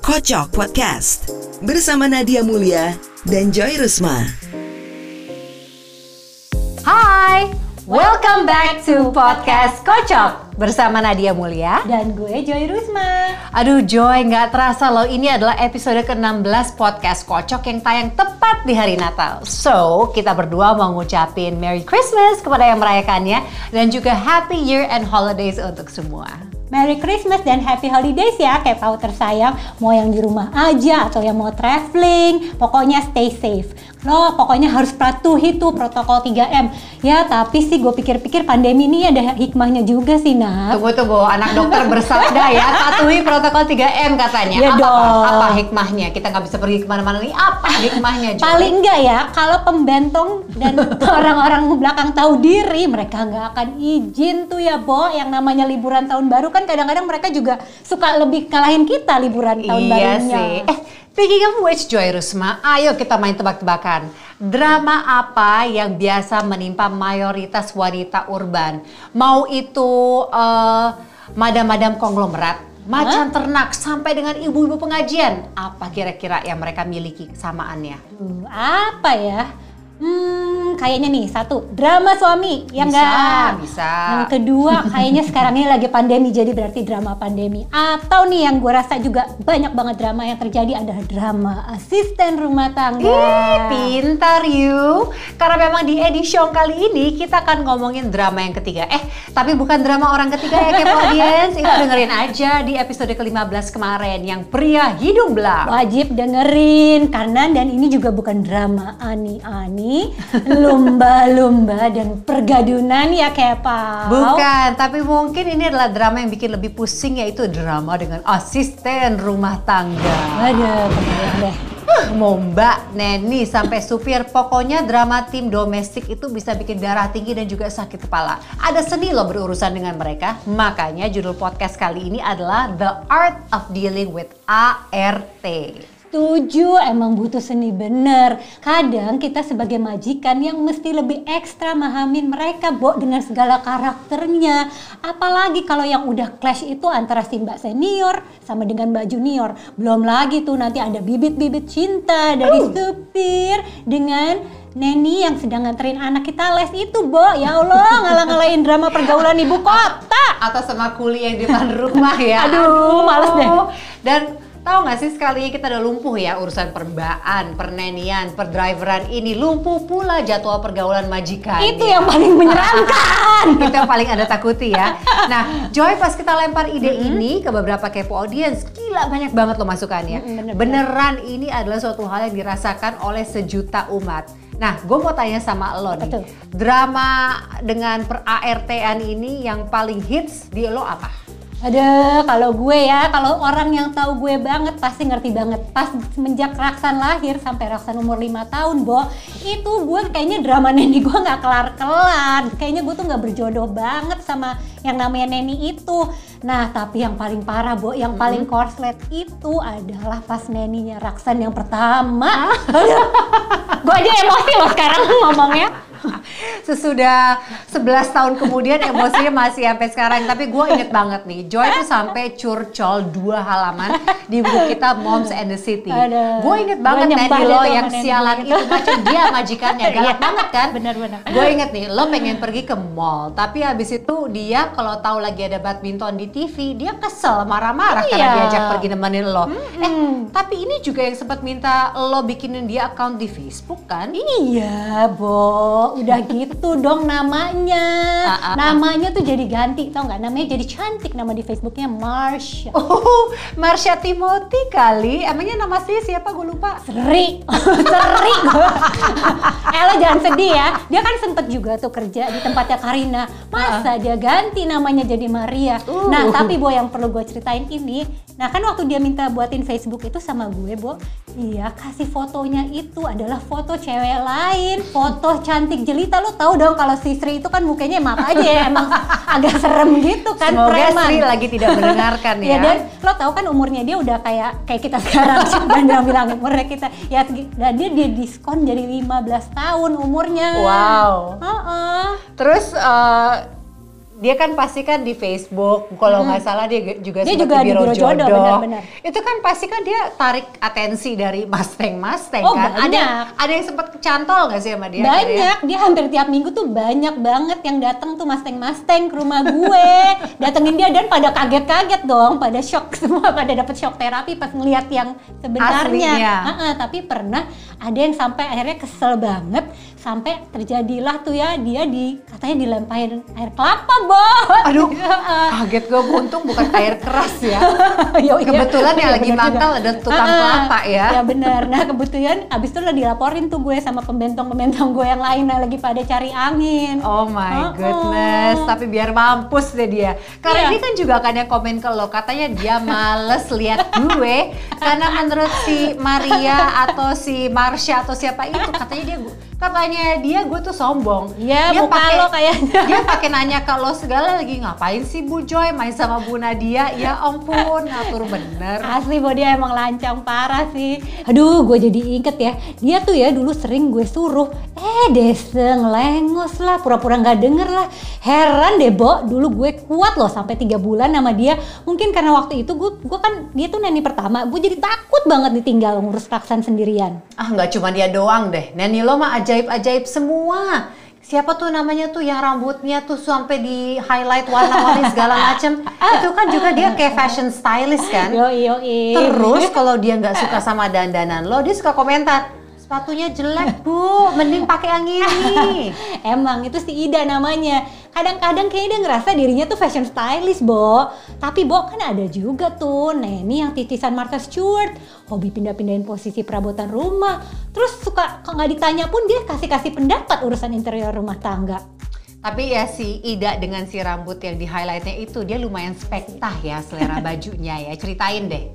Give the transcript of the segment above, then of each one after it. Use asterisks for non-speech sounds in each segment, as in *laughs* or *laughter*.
Kocok Podcast bersama Nadia Mulia dan Joy Rusma. Hai, welcome back to podcast Kocok bersama Nadia Mulia. Dan gue Joy Rusma. Aduh Joy, nggak terasa loh ini adalah episode ke-16 podcast Kocok yang tayang tepat di hari Natal. So, kita berdua mau ngucapin Merry Christmas kepada yang merayakannya dan juga Happy Year and Holidays untuk semua. Merry Christmas dan Happy Holidays ya kayak Pau tersayang mau yang di rumah aja atau yang mau traveling pokoknya stay safe lo pokoknya harus patuhi tuh protokol 3M ya tapi sih gue pikir-pikir pandemi ini ada hikmahnya juga sih nak Tunggu tunggu, anak dokter bersabda ya *laughs* patuhi protokol 3M katanya. Ya apa, dong. apa hikmahnya? Kita nggak bisa pergi ke mana-mana nih. Apa hikmahnya Joy? Paling enggak ya, kalau pembentong dan *laughs* orang-orang belakang tahu diri, mereka nggak akan izin tuh ya, Bo. Yang namanya liburan tahun baru kan kadang-kadang mereka juga suka lebih kalahin kita liburan tahun iya barunya. sih. Eh, speaking of which, Joy Rusma, ayo kita main tebak-tebakan. Drama apa yang biasa menimpa mayoritas wanita urban? Mau itu eh, madam-madam konglomerat, macan ternak, sampai dengan ibu-ibu pengajian. Apa kira-kira yang mereka miliki kesamaannya? Aduh, apa ya? Hmm, kayaknya nih satu drama suami, ya Bisa, enggak? bisa. Yang kedua, kayaknya sekarang ini lagi pandemi, jadi berarti drama pandemi. Atau nih yang gue rasa juga banyak banget drama yang terjadi adalah drama asisten rumah tangga. Ih, pintar you. Karena memang di edisi kali ini kita akan ngomongin drama yang ketiga. Eh, tapi bukan drama orang ketiga ya Kepo Audience. Itu dengerin aja di episode ke-15 kemarin yang pria hidung belang. Wajib dengerin karena dan ini juga bukan drama ani-ani, lumba-lumba dan pergadunan ya Pau. Bukan, tapi mungkin ini adalah drama yang bikin lebih pusing yaitu drama dengan asisten rumah tangga. Aduh, kebayang deh. Mau mbak, neni, sampai supir, pokoknya drama tim domestik itu bisa bikin darah tinggi dan juga sakit kepala. Ada seni loh berurusan dengan mereka, makanya judul podcast kali ini adalah The Art of Dealing with ART. Setuju, emang butuh seni bener. Kadang kita sebagai majikan yang mesti lebih ekstra mahamin mereka, Bo, dengan segala karakternya. Apalagi kalau yang udah clash itu antara si mbak senior sama dengan mbak junior. Belum lagi tuh nanti ada bibit-bibit cinta dari supir dengan Neni yang sedang nganterin anak kita les itu, Bo. Ya Allah, ngalah-ngalahin drama pergaulan ibu kota. Atau sama kuli yang di depan rumah ya. *laughs* Aduh, males deh. Dan tahu nggak sih sekali kita udah lumpuh ya urusan perbaan, pernenian, perdriveran ini lumpuh pula jadwal pergaulan majikan. Itu yang paling menyeramkan. *laughs* itu yang paling ada takuti ya. Nah, Joy pas kita lempar ide ini ke beberapa kepo audience, gila banyak banget loh masukannya. Mm-mm, bener-bener. Beneran ini adalah suatu hal yang dirasakan oleh sejuta umat. Nah, gue mau tanya sama lo nih, Betul. drama dengan per ART-an ini yang paling hits di lo apa? Ada kalau gue ya, kalau orang yang tahu gue banget pasti ngerti banget. Pas semenjak Raksan lahir sampai Raksan umur 5 tahun, Bo, itu gue kayaknya drama *laughs* Neni gue nggak kelar-kelar. Kayaknya gue tuh nggak berjodoh banget sama yang namanya Neni itu. Nah, tapi yang paling parah, Bo, yang paling korslet itu adalah pas Neninya Raksan yang pertama. *laughs* Aduh, gue aja emosi loh sekarang ngomongnya. *laughs* Sesudah 11 tahun kemudian emosinya masih sampai sekarang. Tapi gue inget banget nih, Joy tuh sampai curcol dua halaman di buku kita Moms and the City. Gue inget banget Neni lo yang sialan itu macam dia majikannya, *laughs* galak Iya. banget kan? Bener-bener. Gue inget nih, lo pengen pergi ke mall, tapi habis itu dia kalau tahu lagi ada badminton di TV, dia kesel, marah-marah karena Iya. diajak pergi nemenin lo. Eh, tapi ini juga yang sempat minta lo bikinin dia account di Facebook kan? Iya, Bo. Udah gitu *laughs* dong namanya. Ah, ah, ah. Namanya tuh jadi ganti, tau nggak? Namanya jadi cantik nama di Facebooknya Marsha. Oh, Marsha Timothy kali. Emangnya nama aslinya siapa? Gue lupa. Seri, *laughs* seri. eh lo jangan sedih ya. Dia kan sempet juga tuh kerja di tempatnya Karina. Masa dia ganti namanya jadi Maria. Uh. Nah tapi Bo yang perlu gue ceritain ini. Nah kan waktu dia minta buatin Facebook itu sama gue Bo. Iya kasih fotonya itu adalah foto cewek lain. Foto cantik jelita. Lo tahu dong kalau si Sri itu kan mukanya maaf aja ya. Emang *laughs* agak serem gitu kan. Semoga preman. Sri lagi tidak mendengarkan *laughs* ya. Iya dan lo tau kan umurnya dia udah kayak kayak kita sekarang *laughs* dan dia bilang umurnya kita ya dan dia dia diskon jadi 15 tahun umurnya. Wow. Heeh. Terus eh, dia kan pasti kan di Facebook, kalau nggak salah dia juga Dia juga di Biro Jodoh, benar-benar. Itu kan pasti kan dia tarik atensi dari Mustang Mustang Oh, kan. Ada banyak. ada yang sempat kecantol nggak sih sama dia? banyak dia hampir tiap minggu tuh banyak banget yang datang tuh mustang mustang ke rumah gue *laughs* datengin dia dan pada kaget-kaget dong pada shock *laughs* semua pada dapet shock terapi pas ngeliat yang sebenarnya Aslinya. Heeh, tapi pernah ada yang sampai akhirnya kesel banget sampai terjadilah tuh ya dia di katanya dilemparin air kelapa bo Aduh, *laughs* kaget gue untung bukan air keras ya. *laughs* Yo, iya. Kebetulan yang Iya, lagi juga. ada tukang kelapa ya. Ya benar. Nah kebetulan abis itu udah dilaporin tuh gue sama pembentong-pembentong gue yang lain yang lagi pada cari angin. Oh my goodness, tapi biar mampus deh dia. Karena Iya. ini kan juga kan yang komen ke lo, katanya dia males lihat gue karena menurut si Maria atau si Marsha atau siapa itu katanya dia katanya dia gue tuh sombong. Iya, dia muka lo kayaknya. Dia pakai nanya ke lo segala lagi ngapain sih Bu Joy main sama Bu Nadia? Ya ampun, ngatur bener. Asli bahwa dia emang lancang parah sih. Aduh, gue jadi inget ya. Dia tuh ya dulu sering gue suruh, eh deseng, lengos lah, pura-pura nggak denger lah. Heran deh, Bo. Dulu gue kuat loh sampai tiga bulan sama dia. Mungkin karena waktu itu gue, gue kan dia tuh neni pertama. Gue jadi takut banget ditinggal ngurus Raksan sendirian. Ah nggak cuma dia doang deh, Neni lo mah ajaib-ajaib semua. Siapa tuh namanya tuh yang rambutnya tuh sampai di highlight warna-warni segala *laughs* macem. Itu kan juga dia kayak fashion stylist kan. Yo yo Terus kalau dia nggak suka sama dandanan lo, dia suka komentar. Sepatunya jelek bu, mending pakai yang ini. *laughs* Emang itu si Ida namanya. Kadang-kadang kayaknya dia ngerasa dirinya tuh fashion stylist, Bo. Tapi Bo kan ada juga tuh Neni yang titisan Martha Stewart. Hobi pindah-pindahin posisi perabotan rumah. Terus suka kalau nggak ditanya pun dia kasih-kasih pendapat urusan interior rumah tangga. Tapi ya si Ida dengan si rambut yang di highlightnya itu dia lumayan spektah ya selera *laughs* bajunya ya. Ceritain deh.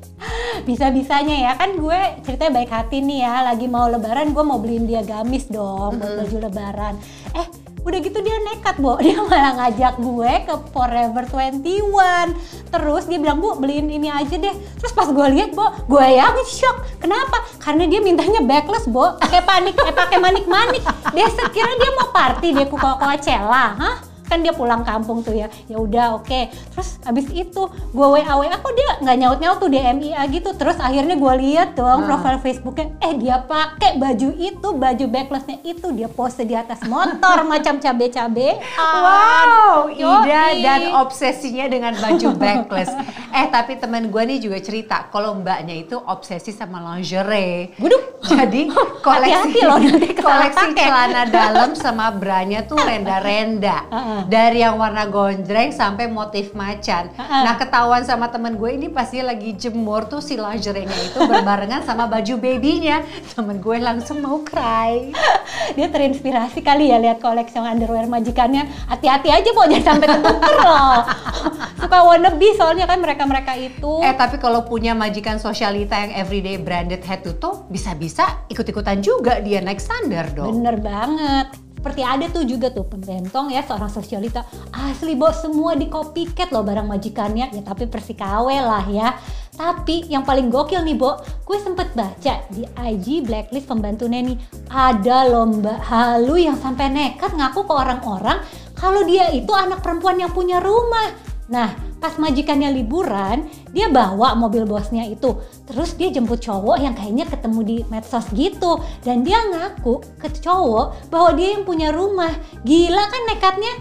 Bisa-bisanya ya kan gue ceritanya baik hati nih ya lagi mau lebaran gue mau beliin dia gamis dong buat baju lebaran eh udah gitu dia nekat bo. *laughs* Dia malah ngajak gue ke Forever 21 terus dia bilang bu beliin ini aja deh. Terus pas gue lihat bo gue yang shock. Kenapa? Karena dia mintanya backless bo. Pakai panik eh pakai manik-manik. Dia sekira dia mau party dia ke Coachella hah kan dia pulang kampung tuh ya ya udah oke terus abis itu gue wa wa kok dia nggak nyaut nyaut tuh di MIA gitu terus akhirnya gue lihat dong Ah. profil Facebooknya eh dia pakai baju itu baju backlessnya itu dia pose di atas motor *laughs* macam cabe cabe Wow, Ida Yoi. dan obsesinya dengan baju *laughs* backless. eh tapi teman gue nih juga cerita kalau mbaknya itu obsesi sama lingerie. Waduh. Jadi *laughs* koleksi Hati-hati loh nanti *laughs* koleksi celana dalam sama branya tuh renda-renda. *laughs* Heeh. Dari yang warna gonjreng sampai motif macan. Heeh. Nah ketahuan sama temen gue ini pasti lagi jemur tuh si lingerie-nya itu berbarengan sama baju babynya. Temen gue langsung mau cry. dia terinspirasi kali ya lihat koleksi underwear majikannya hati-hati aja jangan sampai ketuker loh suka wannabe soalnya kan mereka-mereka itu Eh tapi kalau punya majikan sosialita yang everyday branded head to toe, bisa-bisa ikut-ikutan juga dia naik standar dong. Bener banget. Seperti ada tuh juga tuh pembentong ya seorang sosialita asli bos semua di copycat loh barang majikannya ya tapi persikawe lah ya. Tapi yang paling gokil nih Bo, gue sempet baca di IG blacklist pembantu Neni ada lomba halu yang sampai nekat ngaku ke orang-orang kalau dia itu anak perempuan yang punya rumah. Nah, pas majikannya liburan, dia bawa mobil bosnya itu. Terus dia jemput cowok yang kayaknya ketemu di medsos gitu. Dan dia ngaku ke cowok bahwa dia yang punya rumah. Gila kan nekatnya?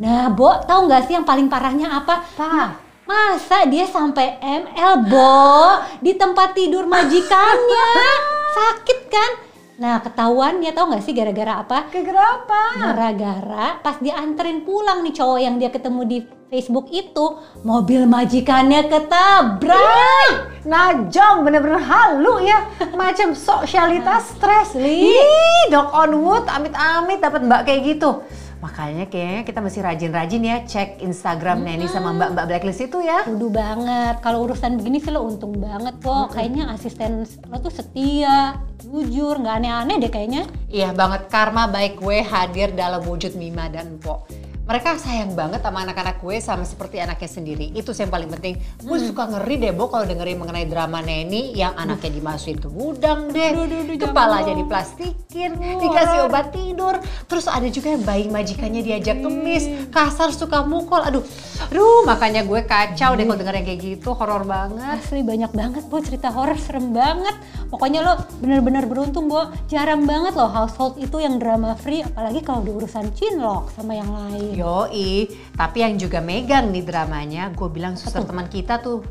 Nah, Bo, tahu nggak sih yang paling parahnya apa? Apa? Masa dia sampai ML, Bo, di tempat tidur majikannya? *laughs* Sakit kan? Nah, ketahuan dia tahu nggak sih gara-gara apa? Kegerapa? Gara-gara pas dianterin pulang nih cowok yang dia ketemu di Facebook itu, mobil majikannya ketabrak. Najong bener-bener halu ya. Macam sosialitas stres. Asli. Ih, dok on wood, amit-amit dapat mbak kayak gitu. Makanya kayaknya kita mesti rajin-rajin ya cek Instagram Neni sama mbak-mbak blacklist itu ya. Kudu banget. Kalau urusan begini sih lo untung banget kok. Kayaknya asisten lo tuh setia, jujur, nggak aneh-aneh deh kayaknya. Iya banget, karma baik gue hadir dalam wujud Mima dan Po. Mereka sayang banget sama anak-anak gue sama seperti anaknya sendiri. Itu sih yang paling penting. Gue suka ngeri deh, Bo, kalau dengerin mengenai drama Neni yang anaknya dimasukin ke gudang deh. Duh, duh, duh, Kepalanya jangan. diplastikin, dikasih obat tidur. Terus ada juga yang bayi majikannya diajak kemis, kasar suka mukul. Aduh, aduh makanya gue kacau deh kalau denger yang kayak gitu, horor banget. Asli banyak banget, Bo. Cerita horor serem banget. Pokoknya lo bener-bener beruntung, Bo. Jarang banget loh household itu yang drama free, apalagi kalau udah urusan cinlok sama yang lain. Yoi, tapi yang juga megang nih dramanya, gue bilang suster teman kita tuh.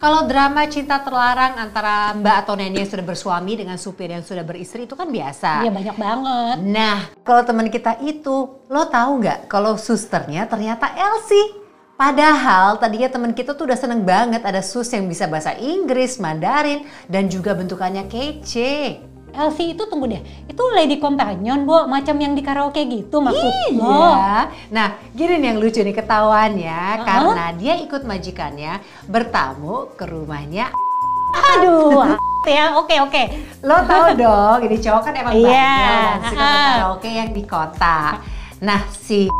Kalau drama cinta terlarang antara Mbak atau Neni yang sudah bersuami dengan supir yang sudah beristri itu kan biasa. Iya banyak banget. Nah, kalau teman kita itu, lo tahu nggak kalau susternya ternyata Elsie? Padahal tadinya teman kita tuh udah seneng banget ada sus yang bisa bahasa Inggris, Mandarin, dan juga bentukannya kece. Elsie itu tunggu deh, itu lady companion, Bo, macam yang di karaoke gitu maksud. Iya. Nah, gini nih yang lucu nih ketahuannya karena dia ikut majikannya bertamu ke rumahnya. *laughs* Aduh, *laughs* ya oke oke. Lo tau *laughs* dong, ini cowok kan emang bandel dan suka karaoke yang di kota. Nah, si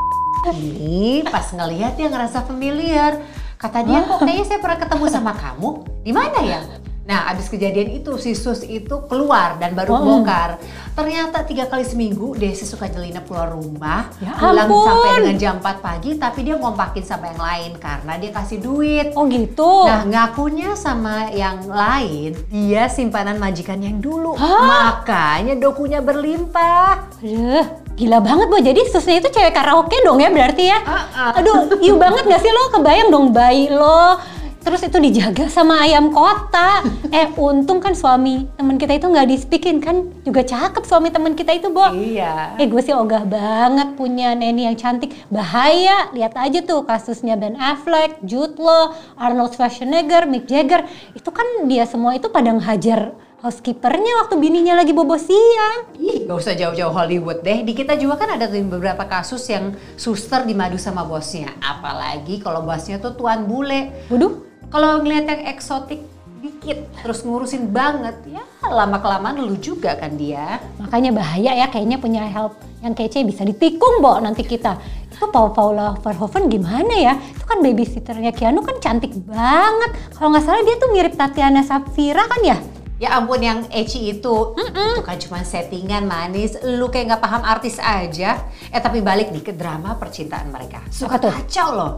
ini pas ngelihat dia ngerasa familiar. Kata dia kok kayaknya saya pernah ketemu sama kamu. Di mana ya? Nah, abis kejadian itu si Sus itu keluar dan baru Oh. bongkar. Ternyata tiga kali seminggu Desi suka nyelinap keluar rumah, Ya pulang ampun. sampai dengan jam 4 pagi, tapi dia ngompakin sama yang lain karena dia kasih duit. Oh gitu. Nah ngakunya sama yang lain, dia simpanan majikan yang dulu. Hah? Makanya dokunya berlimpah. Aduh, gila banget Bo. Jadi susnya itu cewek karaoke dong ya berarti ya? Ah, ah. Aduh, iu banget gak sih lo? Kebayang dong bayi lo. Terus itu dijaga sama ayam kota. *laughs* eh untung kan suami temen kita itu nggak dispikin kan juga cakep suami temen kita itu Bo. Iya. Eh gue sih ogah banget punya Neni yang cantik. Bahaya, lihat aja tuh kasusnya Ben Affleck, Jude Law, Arnold Schwarzenegger, Mick Jagger. Itu kan dia semua itu pada ngehajar housekeepernya waktu bininya lagi bobo siang. Ih, gak usah jauh-jauh Hollywood deh. Di kita juga kan ada tuh beberapa kasus yang suster dimadu sama bosnya. Apalagi kalau bosnya tuh tuan bule. Waduh, Kalau ngeliat yang eksotik dikit, terus ngurusin banget, ya lama-kelamaan lu juga kan dia. makanya bahaya ya kayaknya punya help yang kece bisa ditikung Bo nanti kita. Itu Paul Paula Verhoeven gimana ya? Itu kan babysitternya Keanu kan cantik banget. Kalau nggak salah dia tuh mirip Tatiana Sapphira kan ya? Ya ampun yang Eci itu, itu kan cuma settingan manis. Lu kayak nggak paham artis aja. Eh tapi balik nih ke drama percintaan mereka. Suka tuh? kacau loh.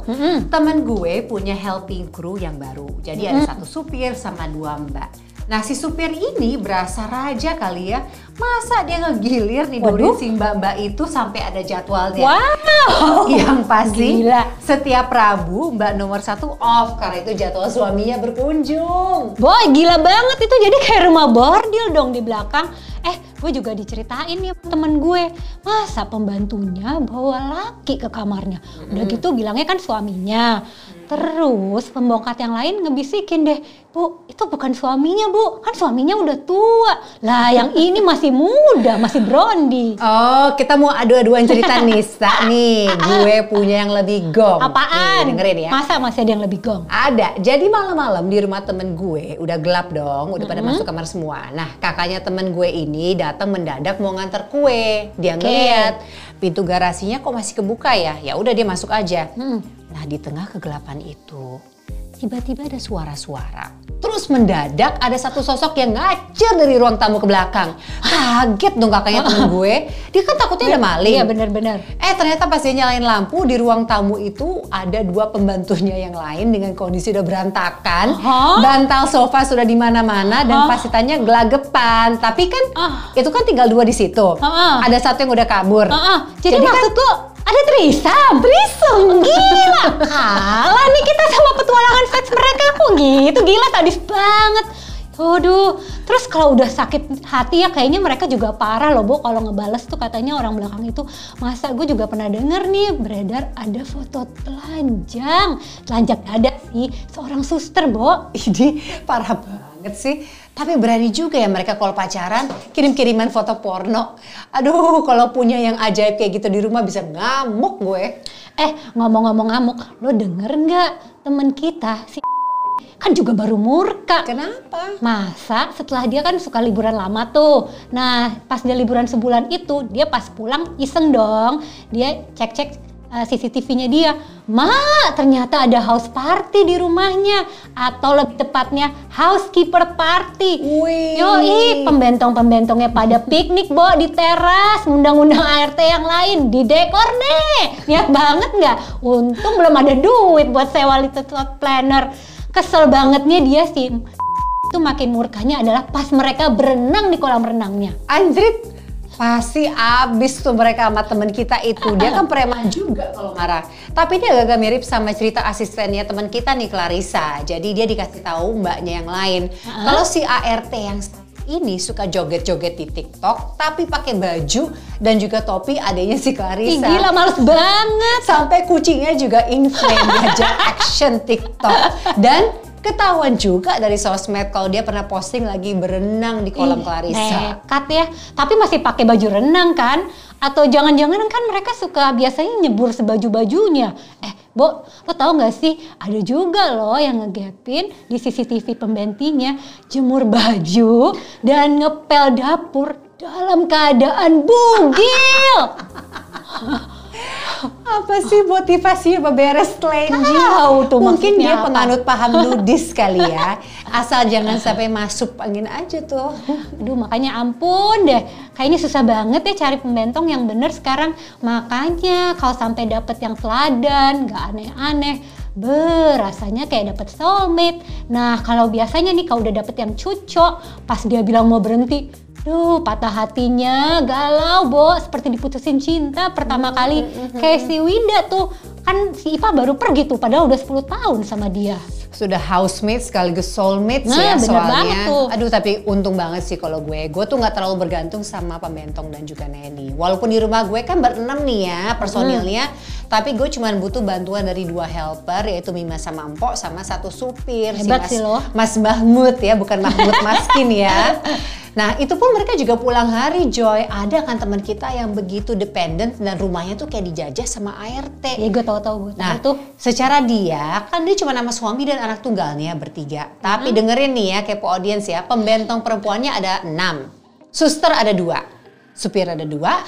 Temen gue punya helping crew yang baru. Jadi ada satu supir sama dua mbak. Nah si supir ini berasa raja kali ya. Masa dia ngegilir nih si mbak-mbak itu sampai ada jadwalnya. Wow. *laughs* Yang pasti Gila. setiap Rabu mbak nomor satu off karena itu jadwal suaminya berkunjung. Boy, gila banget itu jadi kayak rumah bordil dong di belakang. Eh, gue juga diceritain nih temen gue, masa pembantunya bawa laki ke kamarnya. Udah gitu bilangnya kan suaminya. Terus pembongkat yang lain ngebisikin deh, Bu, itu bukan suaminya bu, kan suaminya udah tua. Lah yang ini masih muda, masih brondi. Oh, kita mau adu-aduan cerita *laughs* Nisa nih. Gue punya yang lebih gong. Apaan? Nih, dengerin ya. Masa masih ada yang lebih gong? Ada. Jadi malam-malam di rumah temen gue udah gelap dong, udah pada masuk kamar semua. Nah, kakaknya temen gue ini datang mendadak mau nganter kue. Dia ngeliat pintu garasinya kok masih kebuka ya. Ya udah dia masuk aja. Hmm. Nah, di tengah kegelapan itu tiba-tiba ada suara-suara. Terus mendadak ada satu sosok yang ngacir dari ruang tamu ke belakang. Kaget dong kakaknya *laughs* temen gue. Dia kan takutnya ada maling. Iya bener-bener. Eh ternyata pas dia nyalain lampu di ruang tamu itu ada dua pembantunya yang lain dengan kondisi udah berantakan, Hah? bantal sofa sudah di mana-mana dan Hah? pas ditanya gelagepan. Tapi kan Ah. itu kan tinggal dua di situ. Ah. Ada satu yang udah kabur. Heeh, jadi, Jadi kan- maksud lo ada trisam? Trisam, gila. Kalah nih kita sama petualangan seks mereka kok gitu, gila sadis banget. Waduh, terus kalau udah sakit hati ya kayaknya mereka juga parah loh Bu kalau ngebales tuh katanya orang belakang itu masa gue juga pernah denger nih beredar ada foto telanjang telanjang dada sih seorang suster Bu Ini parah banget sih. Tapi berani juga ya mereka kalau pacaran kirim-kiriman foto porno. Aduh, kalau punya yang ajaib kayak gitu di rumah bisa ngamuk gue. Eh ngomong-ngomong ngamuk, lo denger nggak temen kita si kan juga baru murka. Kenapa? Masa setelah dia kan suka liburan lama tuh. Nah pas dia liburan sebulan itu dia pas pulang iseng dong. Dia cek-cek uh, CCTV-nya dia, "Ma, ternyata ada house party di rumahnya atau lebih tepatnya housekeeper party." Wih. Yoi, pembentong-pembentongnya pada piknik, Bo, di teras, undang-undang ART yang lain, di dekor deh. Niat banget nggak? Untung belum ada duit buat sewa little planner. Kesel bangetnya dia sih. Itu makin murkanya adalah pas mereka berenang di kolam renangnya. Anjrit, pasti abis tuh mereka sama temen kita itu. Dia kan preman juga kalau marah. Tapi dia agak mirip sama cerita asistennya teman kita nih Clarissa. Jadi dia dikasih tahu mbaknya yang lain. Kalau si ART yang ini suka joget-joget di TikTok tapi pakai baju dan juga topi adanya si Ih, Clarissa. gila males banget. Sampai kucingnya juga in frame diajak action TikTok dan ketahuan juga dari sosmed kalau dia pernah posting lagi berenang di kolam Ih, Clarissa. Nekat ya. Tapi masih pakai baju renang kan? Atau jangan-jangan kan mereka suka biasanya nyebur sebaju-bajunya. Eh, Bo, lo tau gak sih? Ada juga loh yang ngegapin di CCTV pembentinya jemur baju dan ngepel dapur dalam keadaan bugil. *laughs* Apa sih motivasinya beberes telenji? Tahu tuh Mungkin dia apa. penganut paham nudis kali ya. Asal jangan sampai masuk angin aja tuh. Aduh makanya ampun deh, kayaknya susah banget ya cari pembentong yang bener sekarang. Makanya kalau sampai dapet yang teladan, gak aneh-aneh, ber rasanya kayak dapet soulmate. Nah kalau biasanya nih kalau udah dapet yang cucok, pas dia bilang mau berhenti, Duh, patah hatinya, galau, Bo. Seperti diputusin cinta pertama kali. Kayak si Winda tuh. Kan si Ipa baru pergi tuh, padahal udah 10 tahun sama dia. Sudah housemate sekaligus soulmate Nah, ya soalnya. banget tuh. Aduh tapi untung banget sih kalau gue. Gue tuh nggak terlalu bergantung sama pembentong dan juga Neni. Walaupun di rumah gue kan berenam nih ya personilnya. Tapi gue cuma butuh bantuan dari dua helper yaitu Mima sama Empok sama satu supir. Hebat Mas, sih lo. Mas Mahmud ya bukan Mahmud *laughs* Maskin ya. Nah itu pun mereka juga pulang hari Joy. Ada kan teman kita yang begitu dependent dan rumahnya tuh kayak dijajah sama ART. Ya gue tau-tau gue Nah, tuh. secara dia kan dia cuma nama suami dan anak tunggalnya bertiga. Tapi dengerin nih ya kepo audiens ya, pembentong perempuannya ada enam, suster ada dua, supir ada dua,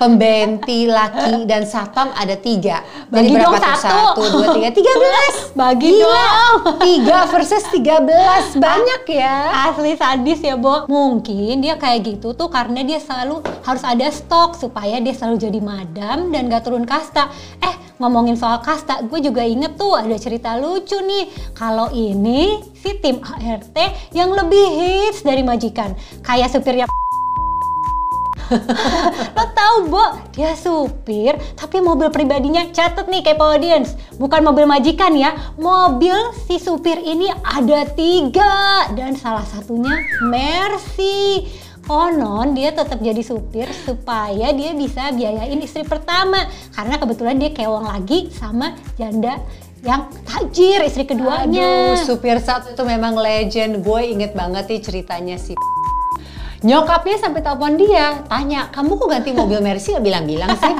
pembenti laki dan satpam ada tiga. Bagi dong tuh? satu. Satu, dua, tiga, tiga belas. *laughs* Bagi Gila. dong. Tiga versus tiga belas, *laughs* banyak ya. Asli sadis ya, Bo. Mungkin dia kayak gitu tuh karena dia selalu harus ada stok supaya dia selalu jadi madam dan gak turun kasta. Eh, ngomongin soal kasta, gue juga inget tuh ada cerita lucu nih. Kalau ini si tim ART yang lebih hits dari majikan. Kayak supirnya *laughs* Lo tahu, Bo, dia supir, tapi mobil pribadinya catet nih kayak audience. Bukan mobil majikan ya, mobil si supir ini ada tiga dan salah satunya Mercy. Konon dia tetap jadi supir supaya dia bisa biayain istri pertama karena kebetulan dia kewang lagi sama janda yang tajir istri keduanya. Aduh, supir satu itu memang legend. Gue inget banget nih ceritanya si Nyokapnya sampai telepon dia, tanya, kamu kok ganti mobil Mercy gak bilang-bilang sih?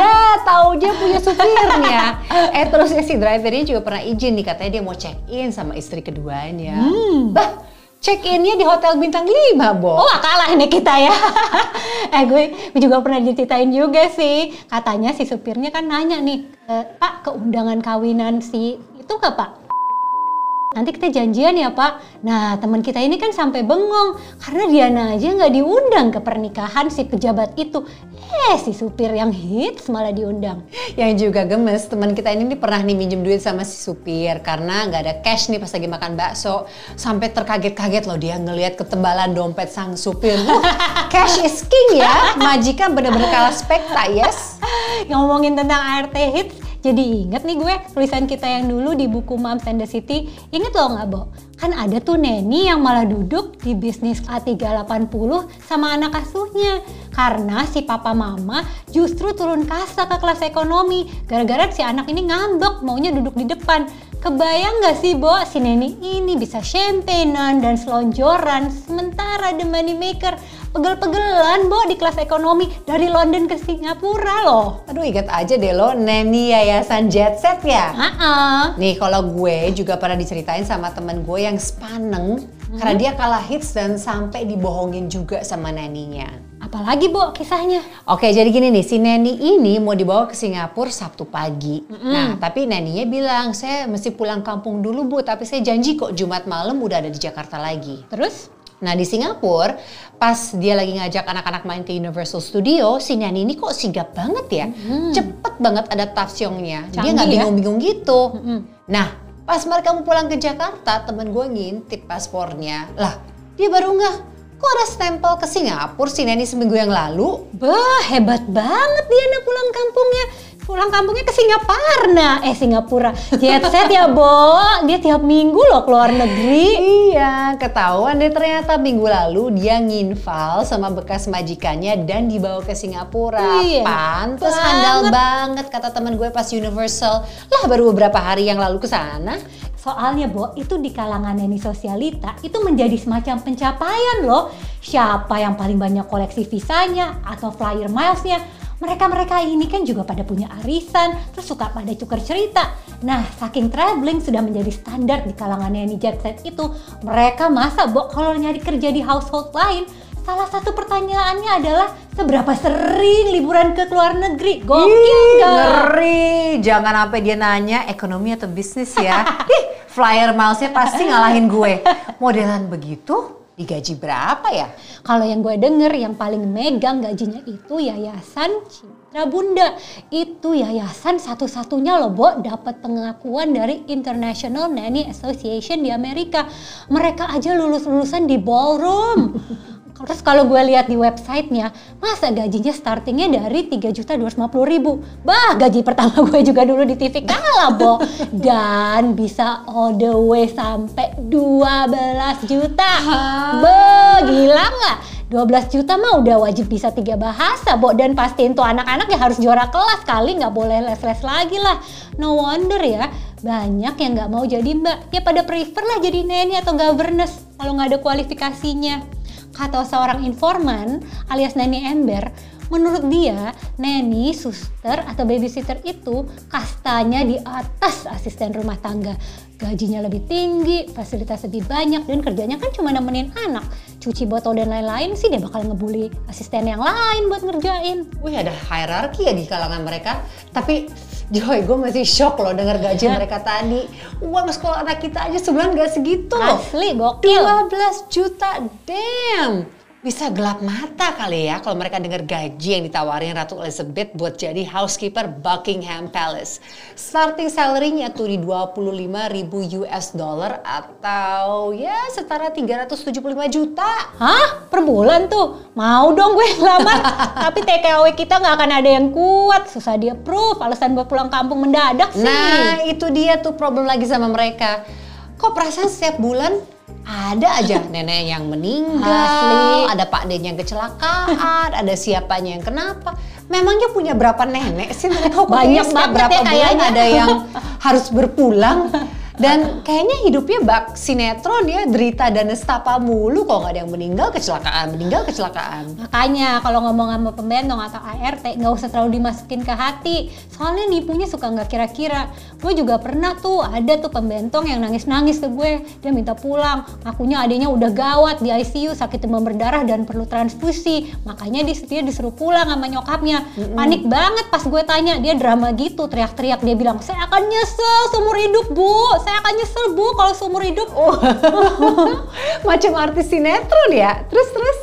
ya, tahu dia punya supirnya. Eh, terusnya si drivernya juga pernah izin nih, katanya dia mau check in sama istri keduanya. Bah, check innya di hotel bintang 5, Bo. Oh, kalah nih kita ya. *laughs* eh, gue juga pernah diceritain juga sih. Katanya si supirnya kan nanya nih, "E, Pak, ke undangan kawinan si itu nggak Pak? Nanti kita janjian ya Pak. Nah teman kita ini kan sampai bengong karena Diana aja nggak diundang ke pernikahan si pejabat itu. Eh si supir yang hits malah diundang. Yang juga gemes, teman kita ini nih pernah nih minjem duit sama si supir karena nggak ada cash nih pas lagi makan bakso. Sampai terkaget-kaget loh dia ngelihat ketebalan dompet sang supir. Wah, *laughs* cash is king ya. Majikan bener-bener kalah spekta, yes. Ngomongin tentang ART hits, jadi inget nih gue tulisan kita yang dulu di buku Moms and the City. Inget loh nggak, Bo? Kan ada tuh Neni yang malah duduk di bisnis A380 sama anak asuhnya. Karena si papa mama justru turun kasta ke kelas ekonomi. Gara-gara si anak ini ngambek maunya duduk di depan. Kebayang gak sih, Bo, si Neni ini bisa champagnean dan selonjoran sementara the money maker pegel-pegelan, Bo, di kelas ekonomi dari London ke Singapura loh. Aduh ingat aja deh lo, Neni Yayasan Jet Set ya. Ah, Nih kalau gue juga pernah diceritain sama temen gue yang sepaneng karena dia kalah hits dan sampai dibohongin juga sama naninya. apa Apalagi, Bo, kisahnya? Oke, jadi gini nih, si Neni ini mau dibawa ke Singapura Sabtu pagi. Nah, tapi Neninya bilang, saya mesti pulang kampung dulu Bu, tapi saya janji kok Jumat malam udah ada di Jakarta lagi. Terus? Nah di Singapura, pas dia lagi ngajak anak-anak main ke Universal Studio, si Nani ini kok sigap banget ya, cepet banget adaptasionya. Dia nggak ya. bingung-bingung gitu. Nah pas mereka mau pulang ke Jakarta, temen gue ngintip paspornya, lah dia baru nggak, kok ada stempel ke Singapura si Nani seminggu yang lalu? Bah, hebat banget dia nak pulang kampungnya. Pulang kampungnya ke Singaparna. Eh, Singapura. Jet set ya, Bo. Dia tiap minggu loh keluar negeri. Iya, ketahuan deh ternyata minggu lalu dia nginval sama bekas majikannya dan dibawa ke Singapura. Iya, Pantes banget. handal banget kata teman gue pas Universal. Lah baru beberapa hari yang lalu ke sana. Soalnya, Bo, itu di kalangan Neni Sosialita itu menjadi semacam pencapaian loh. Siapa yang paling banyak koleksi visanya atau flyer milesnya. Mereka-mereka ini kan juga pada punya arisan, terus suka pada tukar cerita. Nah, saking traveling sudah menjadi standar di kalangan Neni Jet Set itu, mereka masa, Bo, kalau nyari kerja di household lain, salah satu pertanyaannya adalah seberapa sering liburan ke luar negeri? Gokil nggak? ngeri. Jangan sampai dia nanya ekonomi atau bisnis ya. *laughs* Ih, flyer milesnya pasti ngalahin gue. Modelan begitu digaji berapa ya? Kalau yang gue denger yang paling megang gajinya itu Yayasan Citra Bunda. Itu yayasan satu-satunya loh, Bo, dapat pengakuan dari International Nanny Association di Amerika. Mereka aja lulus-lulusan di ballroom. Terus kalau gue lihat di websitenya, masa gajinya startingnya dari 3 juta 250 ribu. Bah, gaji pertama gue juga dulu di TV kalah, Bo. Dan bisa all the way sampai 12 juta. Be, gila nggak? 12 juta mah udah wajib bisa tiga bahasa, Bo. Dan pastiin tuh anak-anak ya harus juara kelas kali, nggak boleh les-les lagi lah. No wonder ya, banyak yang nggak mau jadi mbak. Ya pada prefer lah jadi neni atau governess kalau nggak ada kualifikasinya. Kata seorang informan alias neni ember, menurut dia neni, suster atau babysitter itu kastanya di atas asisten rumah tangga. Gajinya lebih tinggi, fasilitas lebih banyak dan kerjanya kan cuma nemenin anak. Cuci botol dan lain-lain sih dia bakal ngebully asisten yang lain buat ngerjain. Wih ada hierarki ya di kalangan mereka. Tapi Joy, gue masih shock loh denger gaji mereka tadi. Uang sekolah anak kita aja sebulan gak segitu loh. Asli gokil. 12 juta, damn. Bisa gelap mata kali ya kalau mereka dengar gaji yang ditawarin Ratu Elizabeth buat jadi housekeeper Buckingham Palace. Starting salary-nya tuh di 25 ribu US dollar atau ya setara 375 juta. Hah? Per bulan tuh? Mau dong gue ngelamar. *laughs* Tapi TKW kita nggak akan ada yang kuat. Susah dia proof. Alasan buat pulang kampung mendadak sih. Nah, itu dia tuh problem lagi sama mereka. Kok perasaan setiap bulan ada aja *laughs* nenek yang meninggal, Asli. ada pak den yang kecelakaan, ada siapanya yang kenapa. Memangnya punya berapa nenek sih mereka? Banyak banget berapa ya bulan kayaknya. ada yang *laughs* harus berpulang. Dan kayaknya hidupnya bak sinetron ya, derita dan nestapa mulu kalau nggak ada yang meninggal kecelakaan, meninggal kecelakaan. Makanya kalau ngomong sama pembentong atau ART nggak usah terlalu dimasukin ke hati. Soalnya nipunya suka nggak kira-kira. Gue juga pernah tuh ada tuh pembentong yang nangis-nangis ke gue. Dia minta pulang. Akunya adanya udah gawat di ICU sakit demam berdarah dan perlu transfusi. Makanya dia, disuruh pulang sama nyokapnya. Panik banget pas gue tanya. Dia drama gitu teriak-teriak. Dia bilang saya akan nyesel seumur hidup bu. Saya akan nyesel bu kalau seumur hidup. *laughs* Macam artis sinetron ya. Terus terus.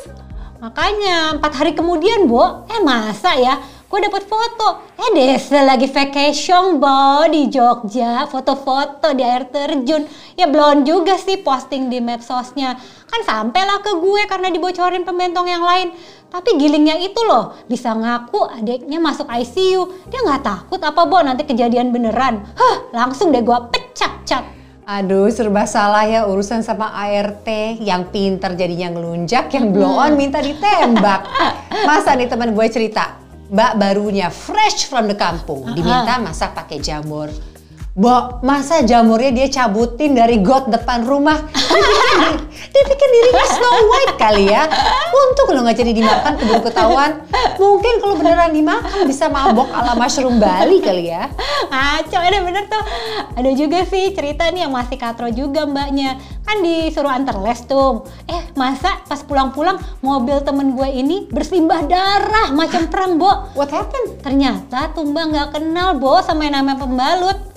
Makanya empat hari kemudian, Bo, eh masa ya? Gue dapet foto, eh Desa lagi vacation, Bo, di Jogja, foto-foto di air terjun. Ya belum juga sih posting di medsosnya. Kan sampailah ke gue karena dibocorin pembentong yang lain. Tapi gilingnya itu loh, bisa ngaku adiknya masuk ICU. Dia nggak takut apa, Bo, nanti kejadian beneran. Hah, langsung deh gue pecak-cak. Aduh, serba salah ya urusan sama ART. Yang pinter jadinya ngelunjak, yang blow on minta ditembak. Masa nih teman gue cerita, mbak barunya fresh from the kampung, diminta masak pakai jamur. Bo, masa jamurnya dia cabutin dari got depan rumah? Dia pikir, dia pikir dirinya Snow White kali ya. Untuk lo nggak jadi dimakan keburu ketahuan. Mungkin kalau beneran dimakan bisa mabok ala mushroom Bali kali ya. Ngaco ada bener tuh. Ada juga sih cerita nih yang masih katro juga mbaknya. Kan disuruh antar les tuh. Eh masa pas pulang-pulang mobil temen gue ini bersimbah darah macam perang, Bo. What happened? Ternyata tuh mbak nggak kenal, Bo, sama yang namanya pembalut.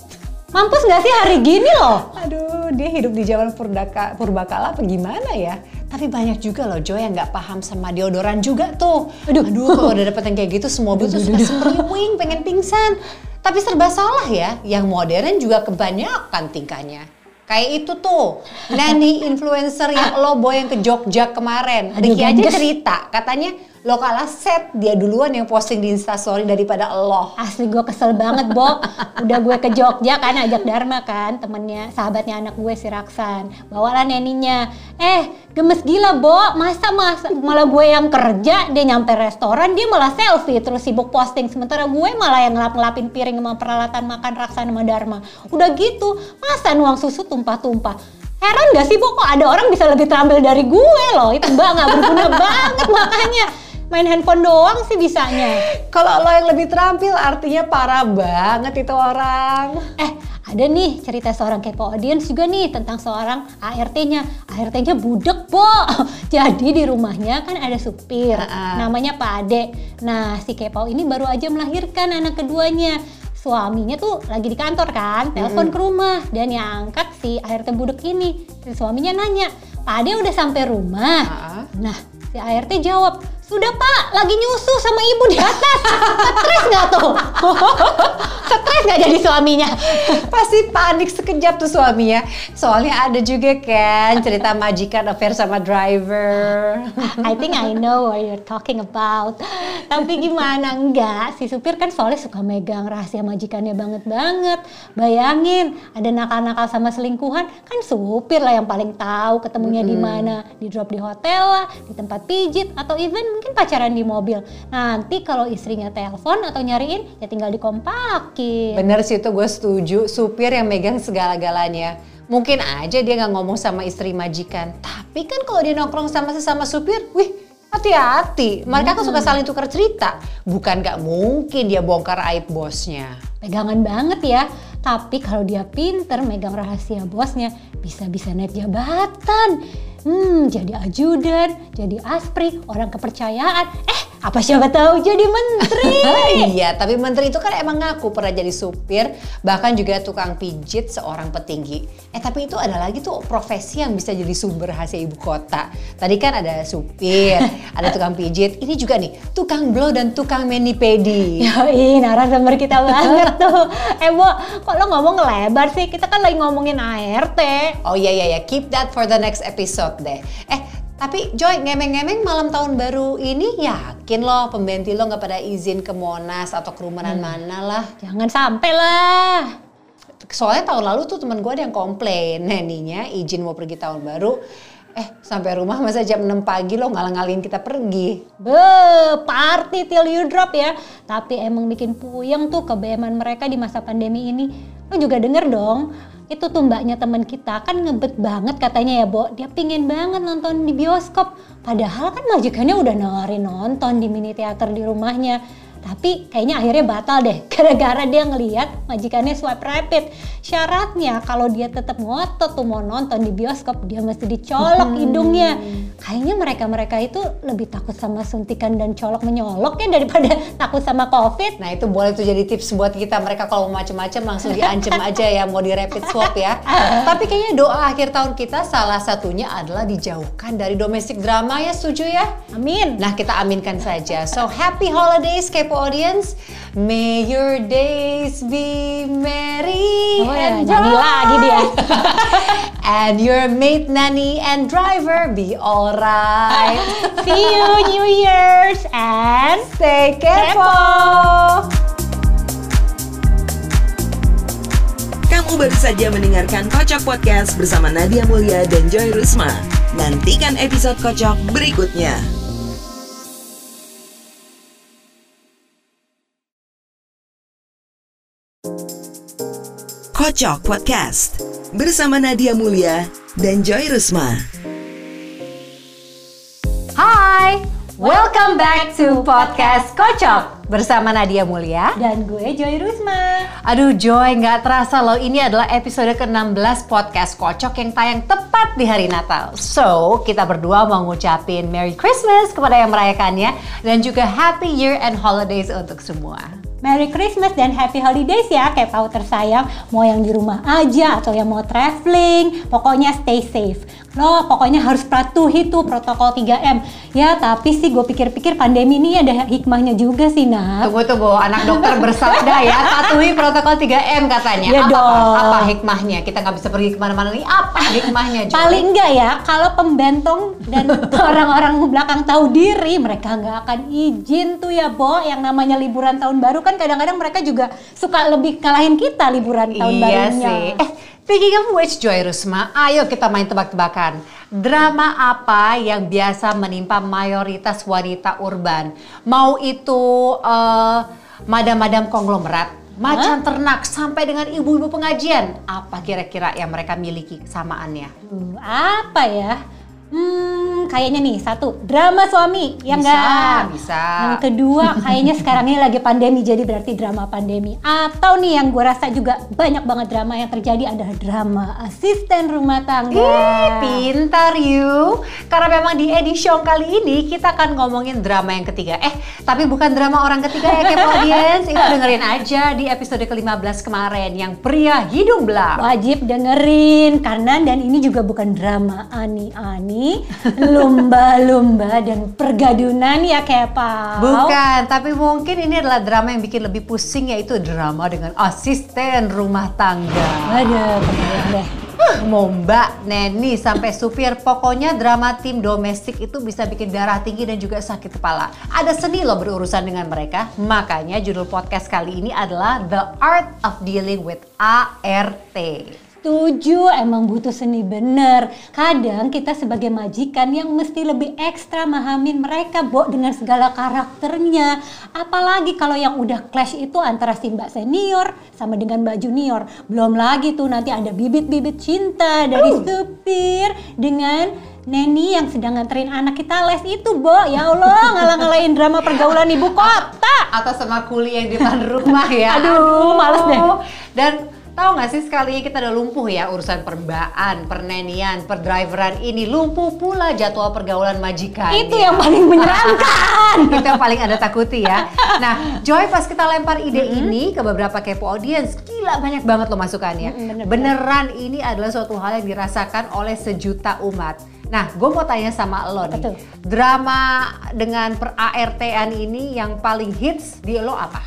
Mampus nggak sih hari gini loh? Aduh, dia hidup di zaman purdaka, purbakala apa gimana ya? Tapi banyak juga loh Joy yang nggak paham sama deodoran juga tuh. Aduh. Aduh, kalau udah dapet yang kayak gitu semua mobil tuh suka semriwing, pengen pingsan. Tapi serba salah ya, yang modern juga kebanyakan tingkahnya. Kayak itu tuh, nanny influencer yang lo boy yang ke Jogja kemarin. Ricky aja cerita, katanya lo kalah set, dia duluan yang posting di instastory daripada lo. Asli gue kesel banget, Bo. Udah gue ke Jogja kan, ajak Dharma kan, temennya, sahabatnya anak gue si Raksan. Bawalah neninya. Eh, gemes gila, Bo. Masa masa malah gue yang kerja, dia nyampe restoran, dia malah selfie, terus sibuk posting. Sementara gue malah yang ngelap-ngelapin piring sama peralatan makan Raksan sama Dharma. Udah gitu, masa nuang susu tumpah-tumpah. Heran gak sih, Bo, kok ada orang bisa lebih terampil dari gue loh. Itu mbak nggak berguna *laughs* banget makanya. Main handphone doang sih bisanya. Kalau lo yang lebih terampil artinya parah banget itu orang. Eh, ada nih cerita seorang kepo audience juga nih tentang seorang ART-nya. ART-nya budek, Bo. *laughs* Jadi di rumahnya kan ada supir, Ha-ha. namanya Pak Ade. Nah, si kepo ini baru aja melahirkan anak keduanya. Suaminya tuh lagi di kantor kan, telepon ke rumah dan yang angkat si ART budek ini. Si suaminya nanya, Pak Ade udah sampai rumah? Ha-ha. Nah, si ART jawab, sudah pak, lagi nyusu sama ibu di atas. Stres nggak tuh? *laughs* Stres nggak jadi suaminya? Pasti panik sekejap tuh suaminya. Soalnya ada juga kan cerita majikan affair sama driver. I think I know what you're talking about. Tapi gimana enggak? Si supir kan soalnya suka megang rahasia majikannya banget banget. Bayangin, ada nakal-nakal sama selingkuhan, kan supir lah yang paling tahu ketemunya di mana. Di drop di hotel lah, di tempat pijit, atau even mungkin pacaran di mobil. Nanti kalau istrinya telepon atau nyariin, ya tinggal dikompakin. Bener sih itu gue setuju. Supir yang megang segala-galanya. Mungkin aja dia nggak ngomong sama istri majikan. Tapi kan kalau dia nongkrong sama sesama supir, wih hati-hati. Mereka kan suka saling tukar cerita. Bukan nggak mungkin dia bongkar aib bosnya. pegangan banget ya. Tapi kalau dia pinter megang rahasia bosnya, bisa-bisa naik jabatan. Hmm, jadi ajudan, jadi aspri, orang kepercayaan. Eh, apa siapa tahu jadi menteri. *laughs* iya, tapi menteri itu kan emang ngaku pernah jadi supir, bahkan juga tukang pijit seorang petinggi. Eh tapi itu ada lagi tuh profesi yang bisa jadi sumber rahasia ibu kota. Tadi kan ada supir, *laughs* ada tukang pijit, ini juga nih tukang blow dan tukang mani pedi. Yoi, narasumber kita banget tuh. Eh, Bo, kok lo ngomong lebar sih? Kita kan lagi ngomongin ART. Oh iya iya ya, keep that for the next episode deh. Eh tapi Joy, ngemeng-ngemeng malam tahun baru ini yakin lo pembantu lo nggak pada izin ke Monas atau kerumunan mana lah? Jangan sampai lah. Soalnya tahun lalu tuh teman gue ada yang komplain, neninya izin mau pergi tahun baru, eh sampai rumah masa jam 6 pagi lo ngalang-ngalin kita pergi. Be, party till you drop ya. Tapi emang bikin puyeng tuh kebeeman mereka di masa pandemi ini. Lo juga denger dong, itu tuh mbaknya teman kita kan ngebet banget katanya ya, Bo. Dia pingin banget nonton di bioskop. Padahal kan majikannya udah nawarin nonton di mini teater di rumahnya. Tapi kayaknya akhirnya batal deh *laughs* gara-gara dia ngeliat majikannya swipe rapid. Syaratnya kalau dia tetap ngotot tuh mau nonton di bioskop dia mesti dicolok hidungnya. Kayaknya mereka-mereka itu lebih takut sama suntikan dan colok menyolok ya daripada *laughs* takut sama covid. Nah itu boleh tuh jadi tips buat kita mereka kalau mau macem-macem langsung diancem *laughs* aja ya mau di rapid swap ya. Tapi kayaknya doa akhir tahun kita salah satunya adalah dijauhkan dari domestic drama ya setuju ya? Amin. Nah kita aminkan saja. So happy holidays Kepo audience. May your days be merry Oh ya, and nyanyi bright. lagi dia. *laughs* and your mate, nanny, and driver be alright. *laughs* See you New Year's and Stay kepo. Kamu baru saja mendengarkan Kocok Podcast bersama Nadia Mulia dan Joy Rusma. Nantikan episode Kocok berikutnya. Kocok Podcast bersama Nadia Mulia dan Joy Rusma. Hai, welcome back to podcast Kocok bersama Nadia Mulia. Dan gue Joy Rusma. Aduh Joy, nggak terasa loh ini adalah episode ke-16 podcast Kocok yang tayang tepat di hari Natal. So, kita berdua mau ngucapin Merry Christmas kepada yang merayakannya dan juga Happy Year and Holidays untuk semua. Merry Christmas dan Happy Holidays ya Kepo tersayang Mau yang di rumah aja atau yang mau traveling Pokoknya stay safe Lo pokoknya harus patuhi tuh protokol 3M Ya tapi sih gue pikir-pikir pandemi ini ada hikmahnya juga sih nak Tunggu tunggu, anak dokter bersabda ya *laughs* patuhi protokol 3M katanya. Ya apa, dong. apa hikmahnya? Kita nggak bisa pergi ke mana-mana nih. Apa hikmahnya? Joy? Paling enggak ya, kalau pembentong dan *laughs* orang-orang belakang tahu diri, mereka nggak akan izin tuh ya, Bo. Yang namanya liburan tahun baru kan kadang-kadang mereka juga suka lebih kalahin kita liburan tahun iya barunya. sih. Eh, speaking of which, Joy Rusma, ayo kita main tebak-tebakan. Drama apa yang biasa menimpa mayoritas wanita urban? Mau itu eh, madam-madam konglomerat, macan ternak, sampai dengan ibu-ibu pengajian. Apa kira-kira yang mereka miliki kesamaannya? Aduh, apa ya? Hmm, kayaknya nih satu drama suami, ya Bisa, enggak? bisa. Yang kedua, kayaknya sekarang ini lagi pandemi, jadi berarti drama pandemi. Atau nih yang gue rasa juga banyak banget drama yang terjadi adalah drama asisten rumah tangga. Ih, pintar you. Karena memang di edisi kali ini kita akan ngomongin drama yang ketiga. Eh, tapi bukan drama orang ketiga ya Kepo Audience. Itu dengerin aja di episode ke-15 kemarin yang pria hidung belang. Wajib dengerin karena dan ini juga bukan drama ani-ani, lumba-lumba dan pergadunan ya Kepa. Bukan, tapi mungkin ini adalah drama yang bikin lebih pusing yaitu drama dengan asisten rumah tangga. Waduh, kebayang deh. Mau mbak, neni, sampai supir Pokoknya drama tim domestik itu bisa bikin darah tinggi dan juga sakit kepala Ada seni loh berurusan dengan mereka Makanya judul podcast kali ini adalah The Art of Dealing with ART Setuju, emang butuh seni bener. Kadang kita sebagai majikan yang mesti lebih ekstra mahamin mereka, Bo, dengan segala karakternya. Apalagi kalau yang udah clash itu antara si mbak senior sama dengan mbak junior. Belum lagi tuh nanti ada bibit-bibit cinta dari supir dengan Neni yang sedang nganterin anak kita les itu, Bo. Ya Allah, ngalah-ngalahin drama pergaulan ibu kota. Atau sama kuli yang di depan rumah ya *laughs* Aduh, males deh. Dan tahu nggak sih sekali kita udah lumpuh ya urusan perbaan, pernenian, perdriveran ini lumpuh pula jadwal pergaulan majikan. Itu yang paling menyeramkan. *laughs* itu yang paling ada takuti ya. Nah, Joy pas kita lempar ide ini ke beberapa kepo audience, gila banyak banget loh masukannya. Mm-mm, bener-bener. Beneran ini adalah suatu hal yang dirasakan oleh sejuta umat. Nah, gue mau tanya sama lo nih, Betul. drama dengan per ART-an ini yang paling hits di lo apa?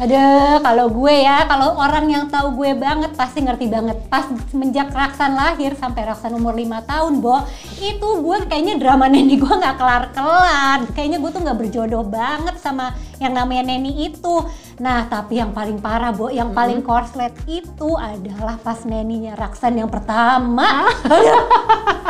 Ada kalau gue ya, kalau orang yang tahu gue banget pasti ngerti banget. Pas semenjak Raksan lahir sampai Raksan umur 5 tahun, Bo, itu gue kayaknya drama *laughs* Neni gue nggak kelar-kelar. Kayaknya gue tuh nggak berjodoh banget sama yang namanya Neni itu. Nah, tapi yang paling parah, Bo, yang paling korslet itu adalah pas Neninya Raksan yang pertama. Aduh,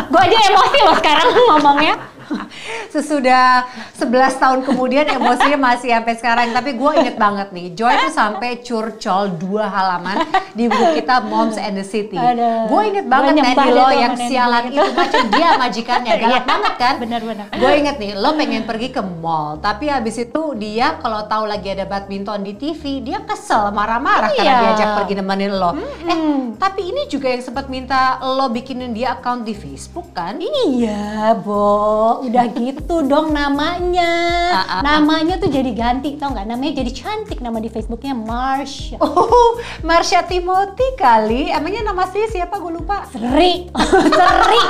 gue aja emosi loh sekarang ngomongnya. *laughs* Sesudah 11 tahun kemudian emosinya masih sampai sekarang. Tapi gue inget banget nih, Joy tuh sampai curcol dua halaman di buku kita Moms and the City. Gue inget banget nyembah lo yang sialan itu macam dia majikannya, galak *laughs* Iya. banget kan? Bener-bener. Gue inget nih, lo pengen pergi ke mall, tapi habis itu dia kalau tahu lagi ada badminton di TV, dia kesel, marah-marah karena Iya. diajak pergi nemenin lo. Eh, tapi ini juga yang sempat minta lo bikinin dia account di Facebook kan? Iya, Bo. Udah gitu dong namanya. Ah, ah, ah. namanya tuh jadi ganti, tau nggak? Namanya jadi cantik nama di Facebooknya Marsha. Oh, Marsha Timothy kali. Emangnya nama aslinya siapa? Gue lupa. Seri, *laughs* seri.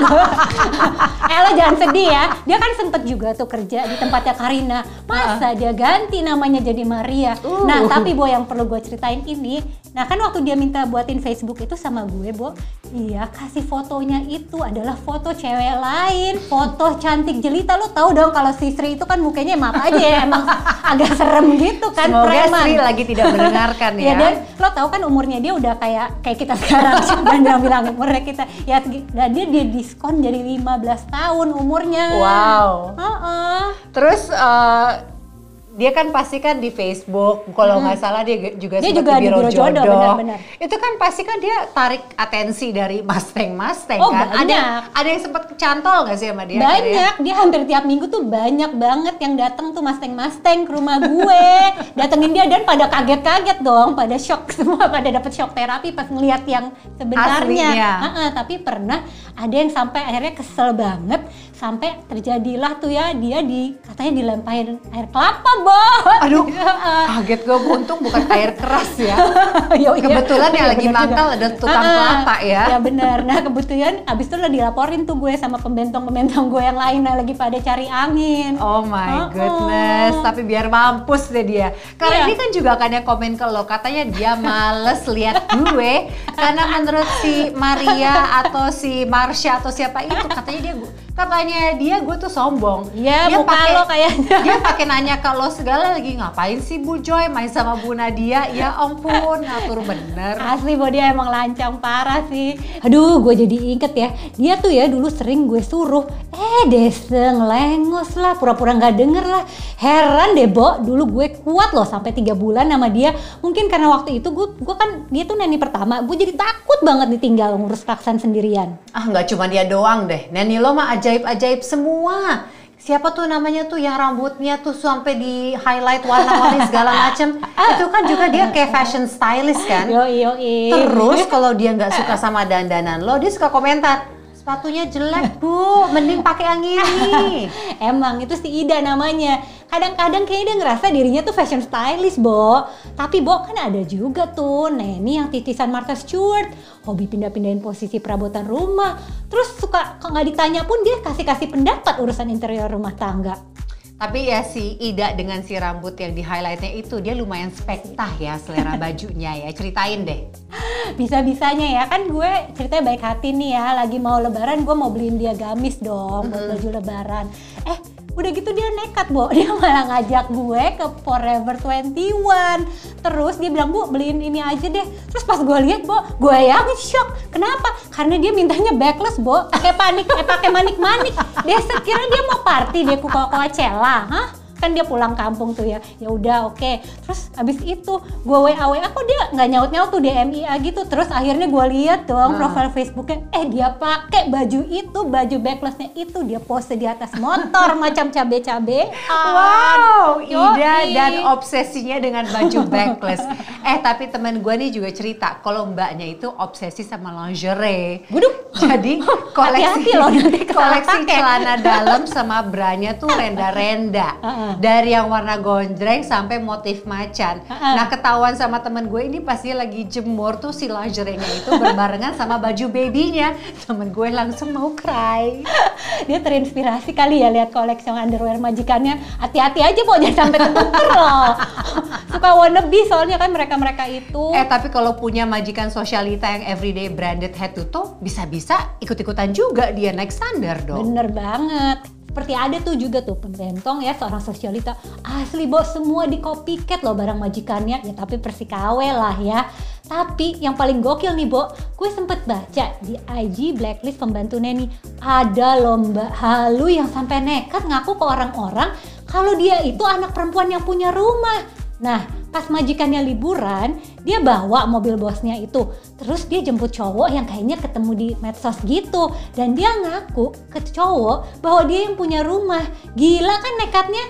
*laughs* eh lo jangan sedih ya. Dia kan sempet juga tuh kerja di tempatnya Karina. Masa dia ganti namanya jadi Maria. Uh. Nah tapi Bo yang perlu gue ceritain ini. Nah kan waktu dia minta buatin Facebook itu sama gue Bo. Iya kasih fotonya itu adalah foto cewek lain. Foto cantik jelita. Lo tahu dong kalau si Sri itu kan mukanya maaf aja ya. Emang *laughs* agak serem gitu kan. Semoga preman. Sri lagi tidak mendengarkan ya. Iya dan lo tau kan umurnya dia udah kayak kayak kita sekarang *laughs* dan dia bilang umurnya kita ya dan dia dia diskon jadi 15 tahun umurnya. Wow. Heeh. Terus eh, dia kan pasti kan di Facebook, kalau nggak salah dia juga Dia juga di Biro Biro Jodoh, Jodoh. benar-benar. Itu kan pasti kan dia tarik atensi dari Mustang Mustang Oh, kan. Ada banyak. ada yang sempat kecantol nggak sih sama dia? banyak dia hampir tiap minggu tuh banyak banget yang datang tuh mustang mustang ke rumah gue *laughs* datengin dia dan pada kaget-kaget dong pada shock semua pada dapet shock terapi pas ngeliat yang sebenarnya Aslinya. Heeh, tapi pernah ada yang sampai akhirnya kesel banget sampai terjadilah tuh ya dia di katanya dilemparin air kelapa bo Aduh, *laughs* kaget gue untung bukan air keras ya. *laughs* Yo, iya. Kebetulan yang Iya, lagi mangkal ada tukang Ah, kelapa ya. Ya benar. Nah kebetulan abis itu udah dilaporin tuh gue sama pembentong-pembentong gue yang lain yang lagi pada cari angin. Oh my goodness, oh. tapi biar mampus deh dia. Karena Iya. ini kan juga kan yang komen ke lo, katanya dia males lihat gue karena menurut si Maria atau si Marsha atau siapa itu katanya dia katanya dia gue tuh sombong. Iya, dia muka lo kayaknya. Dia pakai nanya ke lo segala lagi ngapain sih Bu Joy main sama Bu Nadia? Ya ampun, ngatur bener. Asli bahwa dia emang lancang parah sih. Aduh, gue jadi inget ya. Dia tuh ya dulu sering gue suruh, eh deseng, lengos lah, pura-pura nggak denger lah. Heran deh, Bo. Dulu gue kuat loh sampai tiga bulan sama dia. Mungkin karena waktu itu gue, gue kan dia tuh neni pertama. Gue jadi takut banget ditinggal ngurus klakson sendirian. Ah nggak cuma dia doang deh, Neni lo mah ajaib-ajaib semua. Siapa tuh namanya tuh yang rambutnya tuh sampai di highlight warna-warni segala *laughs* macem. Itu kan juga dia kayak fashion stylist kan. Yo yo Terus kalau dia nggak suka sama dandanan lo, dia suka komentar. Sepatunya jelek bu, mending pakai yang ini. *laughs* Emang itu si Ida namanya. Kadang-kadang kayaknya dia ngerasa dirinya tuh fashion stylist, Bo. Tapi Bo kan ada juga tuh Neni yang titisan Martha Stewart. Hobi pindah-pindahin posisi perabotan rumah. Terus suka kalau nggak ditanya pun dia kasih-kasih pendapat urusan interior rumah tangga. Tapi ya si Ida dengan si rambut yang di highlightnya itu dia lumayan spektah ya selera *laughs* bajunya ya. Ceritain deh. Bisa-bisanya ya kan gue ceritanya baik hati nih ya. Lagi mau lebaran gue mau beliin dia gamis dong buat baju lebaran. Eh udah gitu dia nekat Bo. *laughs* Dia malah ngajak gue ke Forever 21. Terus dia bilang bu beliin ini aja deh. Terus pas gue lihat Bo, gue yang shock. Kenapa? Karena dia mintanya backless Bo. Pakai panik, eh pakai manik-manik. Dia sekira dia mau party dia ke Coachella, hah? Kan dia pulang kampung tuh ya ya udah oke terus habis itu gue wa wa kok dia nggak nyaut nyaut tuh di MIA gitu terus akhirnya gue lihat dong profil Facebooknya eh dia pakai baju itu baju backlessnya itu dia pose di atas motor *laughs* macam cabe cabe Wow, Ida Yoi. dan obsesinya dengan baju *laughs* backless. eh tapi teman gue nih juga cerita kalau mbaknya itu obsesi sama lingerie. Waduh. Jadi *laughs* koleksi Hati-hati loh nanti kesalah koleksi celana dalam sama branya tuh renda-renda. Dari yang warna gonjreng sampai motif macan. Heeh. Nah ketahuan sama temen gue ini pasti lagi jemur tuh si lingerie-nya itu berbarengan sama baju babynya. Temen gue langsung mau cry. *laughs* dia terinspirasi kali ya lihat koleksi underwear majikannya hati-hati aja jangan sampai tertuker loh *laughs* suka wannabe soalnya kan mereka-mereka itu Eh tapi kalau punya majikan sosialita yang everyday branded head to toe, bisa-bisa ikut-ikutan juga dia naik standar dong. Bener banget. Seperti ada tuh juga tuh pembentong ya seorang sosialita asli bos semua di copycat loh barang majikannya ya tapi persikawe lah ya. Tapi yang paling gokil nih Bo, gue sempet baca di IG blacklist pembantu Neni ada lomba halu yang sampai nekat ngaku ke orang-orang kalau dia itu anak perempuan yang punya rumah. Nah, pas majikannya liburan, dia bawa mobil bosnya itu. Terus dia jemput cowok yang kayaknya ketemu di medsos gitu. Dan dia ngaku ke cowok bahwa dia yang punya rumah. Gila kan nekatnya?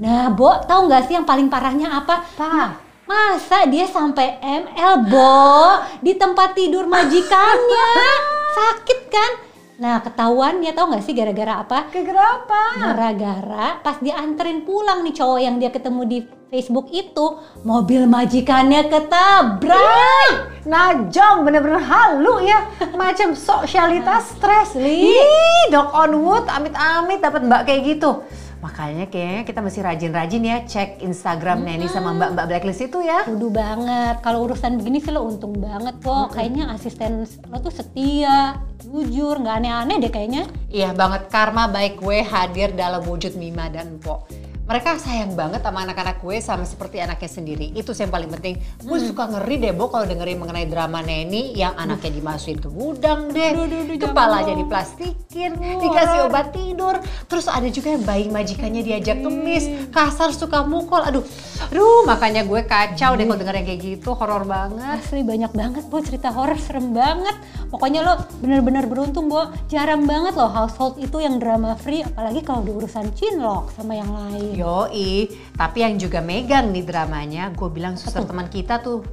Nah, Bo, tahu nggak sih yang paling parahnya apa? Apa? Masa dia sampai ML, Bo, di tempat tidur majikannya? *laughs* Sakit kan? Nah, ketahuan ya tahu nggak sih gara-gara apa? Kegerapa? Gara-gara pas dianterin pulang nih cowok yang dia ketemu di Facebook itu, mobil majikannya ketabrak. Najong bener-bener halu ya. Macam sosialitas stres. Asli. Ih, dok on wood, amit-amit dapat mbak kayak gitu. Makanya kayaknya kita mesti rajin-rajin ya cek Instagram Neni sama mbak-mbak blacklist itu ya. Kudu banget. Kalau urusan begini sih lo untung banget kok. Kayaknya asisten lo tuh setia, jujur, nggak aneh-aneh deh kayaknya. Iya banget, karma baik gue hadir dalam wujud Mima dan Po. Mereka sayang banget sama anak-anak gue sama seperti anaknya sendiri. Itu sih yang paling penting. Gue suka ngeri deh, Bo, kalau dengerin mengenai drama Neni yang anaknya dimasukin ke gudang deh. Aduh, aduh, aduh, Kepalanya jangan. diplastikin, dikasih obat tidur. Terus ada juga yang bayi majikannya diajak kemis, kasar suka mukul. Aduh, aduh makanya gue kacau deh kalau denger yang kayak gitu, horor banget. Asli banyak banget Bo cerita horor serem banget. Pokoknya lo bener-bener beruntung Bo. Jarang banget loh household itu yang drama free apalagi kalau di urusan cinlok sama yang lain. Yoi, tapi yang juga megang nih dramanya, gue bilang suster *laughs* teman kita tuh.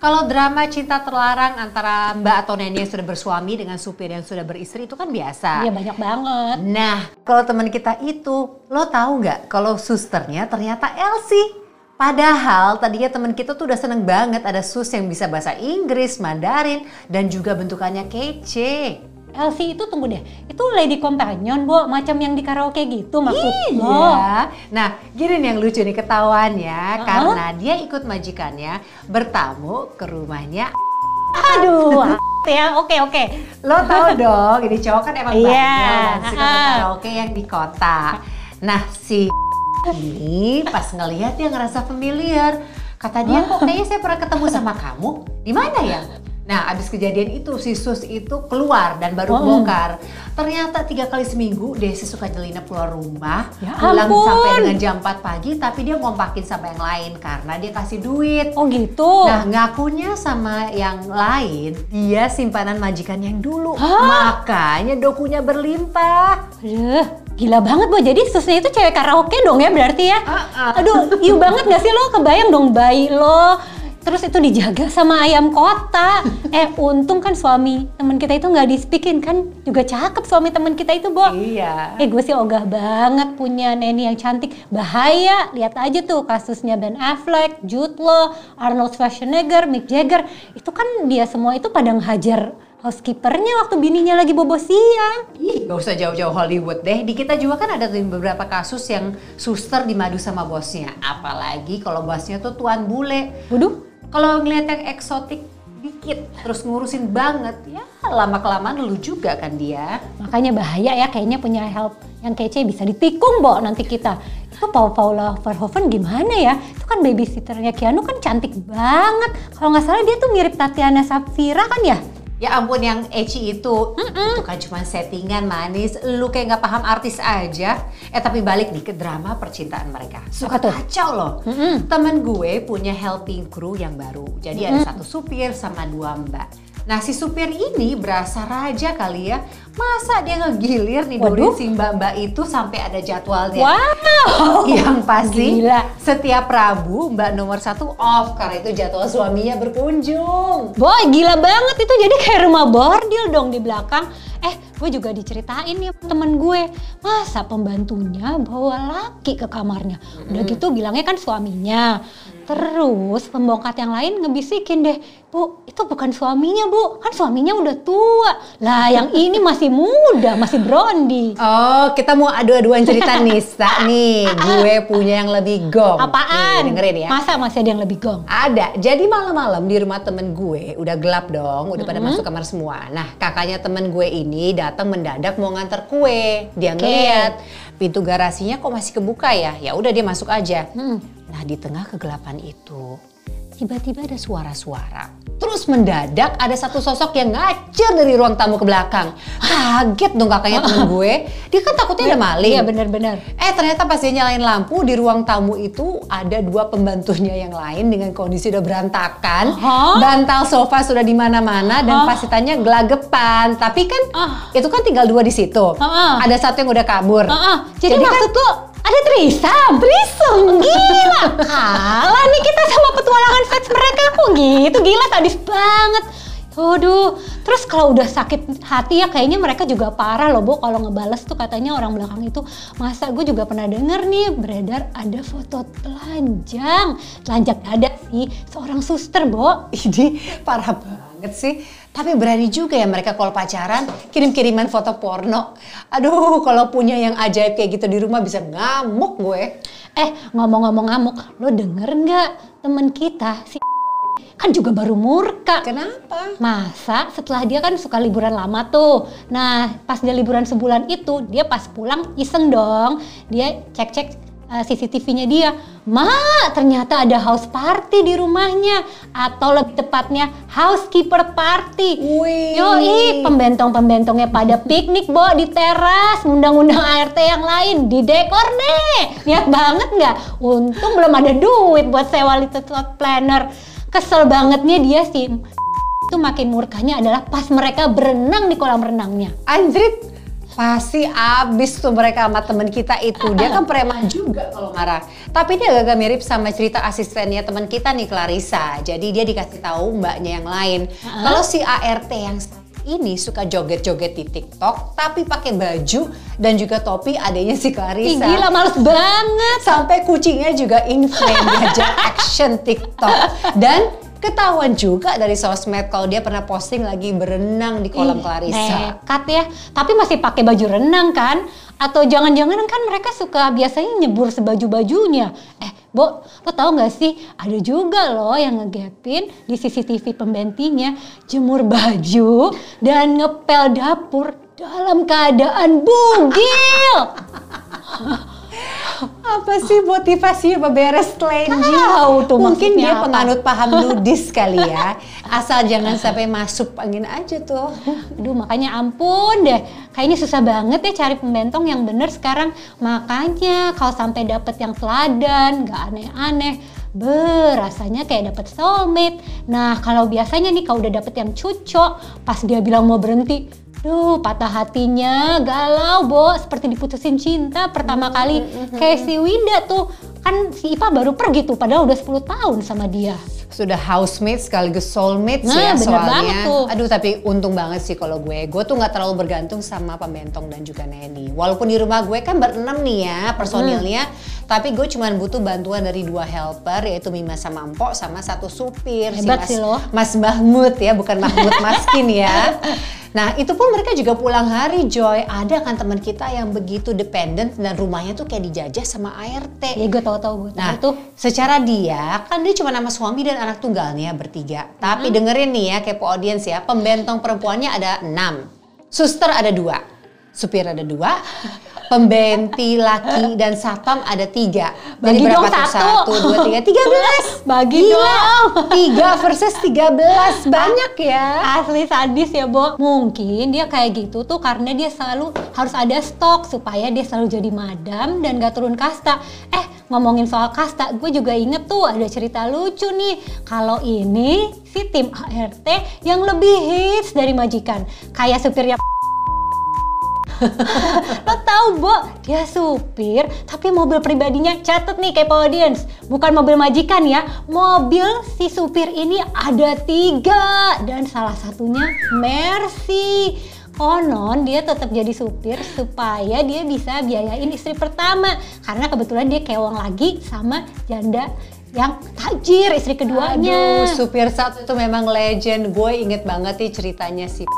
Kalau drama cinta terlarang antara Mbak atau Neni yang sudah bersuami dengan supir yang sudah beristri itu kan biasa. Iya banyak banget. Nah, kalau teman kita itu, lo tahu nggak kalau susternya ternyata Elsie? Padahal tadinya teman kita tuh udah seneng banget ada sus yang bisa bahasa Inggris, Mandarin, dan juga bentukannya kece. Elsie itu tunggu deh, itu lady companion, Bo, macam yang di karaoke gitu maksud. Iya. Nah, gini nih yang lucu nih ketahuannya Uh-uh. karena dia ikut majikannya bertamu ke rumahnya. Aduh, *laughs* ya oke oke. Lo tau dong, ini cowok kan emang Iya. banyak suka karaoke yang di kota. Nah, si ini pas ngelihat dia ngerasa familiar. Kata dia kok kayaknya saya pernah ketemu sama kamu. Di mana ya? Nah, abis kejadian itu si Sus itu keluar dan baru Oh. bongkar. Ternyata tiga kali seminggu Desi suka nyelinap keluar rumah, Ya pulang ampun. sampai dengan jam 4 pagi, tapi dia ngompakin sama yang lain karena dia kasih duit. Oh gitu. Nah ngakunya sama yang lain, dia simpanan majikan yang dulu. Hah? Makanya dokunya berlimpah. Aduh, gila banget Bo. Jadi susnya itu cewek karaoke dong ya berarti ya? Ah, ah. Aduh, iu banget gak sih lo? Kebayang dong bayi lo. Terus itu dijaga sama ayam kota. *laughs* eh untung kan suami temen kita itu nggak dispikin kan juga cakep suami temen kita itu Bo. Iya. Eh gue sih ogah banget punya Neni yang cantik. Bahaya, lihat aja tuh kasusnya Ben Affleck, Jude Law, Arnold Schwarzenegger, Mick Jagger. Itu kan dia semua itu pada ngehajar housekeepernya waktu bininya lagi bobo siang. Ih, gak usah jauh-jauh Hollywood deh. Di kita juga kan ada tuh beberapa kasus yang suster dimadu sama bosnya. Apalagi kalau bosnya tuh tuan bule. Waduh, Kalau ngeliat yang eksotik dikit, terus ngurusin banget, ya lama-kelamaan lu juga kan dia. makanya bahaya ya kayaknya punya help yang kece bisa ditikung Bo nanti kita. Itu Paul Paula Verhoeven gimana ya? Itu kan babysitternya Keanu kan cantik banget. Kalau nggak salah dia tuh mirip Tatiana Sapphira kan ya? Ya ampun yang Eci itu, itu kan cuma settingan manis. Lu kayak nggak paham artis aja. Eh tapi balik nih ke drama percintaan mereka. Suka tuh? kacau loh. Temen gue punya helping crew yang baru. Jadi ada satu supir sama dua mbak. Nah si supir ini berasa raja kali ya. Masa dia ngegilir nih Waduh. si mbak-mbak itu sampai ada jadwalnya. Wow. *laughs* Yang pasti Gila. setiap Rabu mbak nomor satu off karena itu jadwal suaminya berkunjung. Boy, gila banget itu jadi kayak rumah bordil dong di belakang. Eh, gue juga diceritain nih temen gue, masa pembantunya bawa laki ke kamarnya. Udah gitu bilangnya kan suaminya. Terus pembongkat yang lain ngebisikin deh, Bu, itu bukan suaminya bu, kan suaminya udah tua. Lah yang ini masih muda, masih brondi. Oh, kita mau adu-aduan cerita *laughs* Nisa nih. Gue punya yang lebih gong. Apaan? Nih, dengerin ya. Masa masih ada yang lebih gong? Ada. Jadi malam-malam di rumah temen gue udah gelap dong, udah pada masuk kamar semua. Nah, kakaknya temen gue ini datang mendadak mau nganter kue. Dia Oke. ngeliat pintu garasinya kok masih kebuka ya. Ya udah dia masuk aja. Hmm. Nah, di tengah kegelapan itu tiba-tiba ada suara-suara. Terus mendadak ada satu sosok yang ngacir dari ruang tamu ke belakang. Kaget dong kakaknya *laughs* temen gue. Dia kan takutnya ada maling. Iya bener-bener. Eh ternyata pas dia nyalain lampu di ruang tamu itu ada dua pembantunya yang lain dengan kondisi udah berantakan, Hah? bantal sofa sudah di mana-mana dan Hah? pas ditanya gelagepan. Tapi kan Ah. itu kan tinggal dua di situ. Ah. Ada satu yang udah kabur. Heeh, jadi, Jadi kan- maksud lo ada trisam? Trisam, gila. Kalah nih kita sama petualangan seks mereka kok gitu, gila sadis banget. Waduh, terus kalau udah sakit hati ya kayaknya mereka juga parah loh Bu kalau ngebales tuh katanya orang belakang itu masa gue juga pernah denger nih beredar ada foto telanjang telanjang dada sih seorang suster Bu Ini parah banget sih. Tapi berani juga ya mereka kalau pacaran kirim-kiriman foto porno. Aduh, kalau punya yang ajaib kayak gitu di rumah bisa ngamuk gue. Eh ngomong-ngomong ngamuk, lo denger nggak temen kita si kan juga baru murka. Kenapa? Masa setelah dia kan suka liburan lama tuh. Nah pas dia liburan sebulan itu dia pas pulang iseng dong. Dia cek-cek uh, CCTV-nya dia, "Ma, ternyata ada house party di rumahnya atau lebih tepatnya housekeeper party." Wih. Yoi, pembentong-pembentongnya pada *laughs* piknik, Bo, di teras, undang-undang ART yang lain, di dekor deh. Niat banget nggak? Untung belum ada duit buat sewa little planner. Kesel bangetnya dia sih. Itu makin murkanya adalah pas mereka berenang di kolam renangnya. Anjrit, pasti abis tuh mereka sama temen kita itu. Dia kan preman juga kalau marah. Tapi dia agak mirip sama cerita asistennya teman kita nih Clarissa. Jadi dia dikasih tahu mbaknya yang lain. Kalau si ART yang ini suka joget-joget di TikTok tapi pakai baju dan juga topi adanya si Ih, Clarissa. gila males banget. Sampai kucingnya juga in frame diajak action TikTok. Dan ketahuan juga dari sosmed kalau dia pernah posting lagi berenang di kolam Ih, Clarissa. Nekat ya. Tapi masih pakai baju renang kan? Atau jangan-jangan kan mereka suka biasanya nyebur sebaju-bajunya. Eh, Bo, lo tau gak sih? Ada juga loh yang ngegapin di CCTV pembentinya jemur baju dan ngepel dapur dalam keadaan bugil. *laughs* Apa sih motivasinya beberes telenji? Tahu tuh Mungkin dia apa. penganut paham nudis kali ya. Asal jangan sampai masuk angin aja tuh. Aduh makanya ampun deh, kayaknya susah banget ya cari pembentong yang bener sekarang. Makanya kalau sampai dapet yang teladan, nggak aneh-aneh, ber rasanya kayak dapet soulmate. Nah kalau biasanya nih kalau udah dapet yang cucok, pas dia bilang mau berhenti, Duh, patah hatinya, galau, Bo. Seperti diputusin cinta pertama kali. Kayak si Winda tuh. Kan si Ipa baru pergi tuh, padahal udah 10 tahun sama dia. Sudah housemate sekaligus soulmate Nah, ya bener soalnya. banget tuh. Aduh tapi untung banget sih kalau gue. Gue tuh nggak terlalu bergantung sama pembentong dan juga Neni. Walaupun di rumah gue kan berenam nih ya personilnya. Tapi gue cuma butuh bantuan dari dua helper yaitu Mima sama Empok sama satu supir. Hebat Mas, sih lo. Mas Mahmud ya bukan Mahmud *laughs* Maskin ya. Nah itu pun mereka juga pulang hari Joy. Ada kan teman kita yang begitu dependent dan rumahnya tuh kayak dijajah sama ART. Ya gue tau-tau gue Nah, tuh. secara dia kan dia cuma nama suami dan anak tunggalnya bertiga. Tapi dengerin nih ya kepo audiens ya, pembentong perempuannya ada enam, suster ada dua, supir ada dua, pembenti laki dan satpam ada tiga. Bagi dong tuh? satu. Satu, dua, tiga, *laughs* tiga belas. Bagi Gila. dong. Tiga versus tiga belas, *laughs* banyak ya. Asli sadis ya, Bo. Mungkin dia kayak gitu tuh karena dia selalu harus ada stok supaya dia selalu jadi madam dan gak turun kasta. Eh, ngomongin soal kasta, gue juga inget tuh ada cerita lucu nih. Kalau ini si tim ART yang lebih hits dari majikan. Kayak supirnya *laughs* Lo tahu, Bo, dia supir, tapi mobil pribadinya catet nih kayak audience. Bukan mobil majikan ya, mobil si supir ini ada tiga dan salah satunya Mercy. Konon dia tetap jadi supir supaya dia bisa biayain istri pertama karena kebetulan dia kewang lagi sama janda yang tajir istri keduanya. Aduh, supir satu itu memang legend. Gue inget banget nih ceritanya si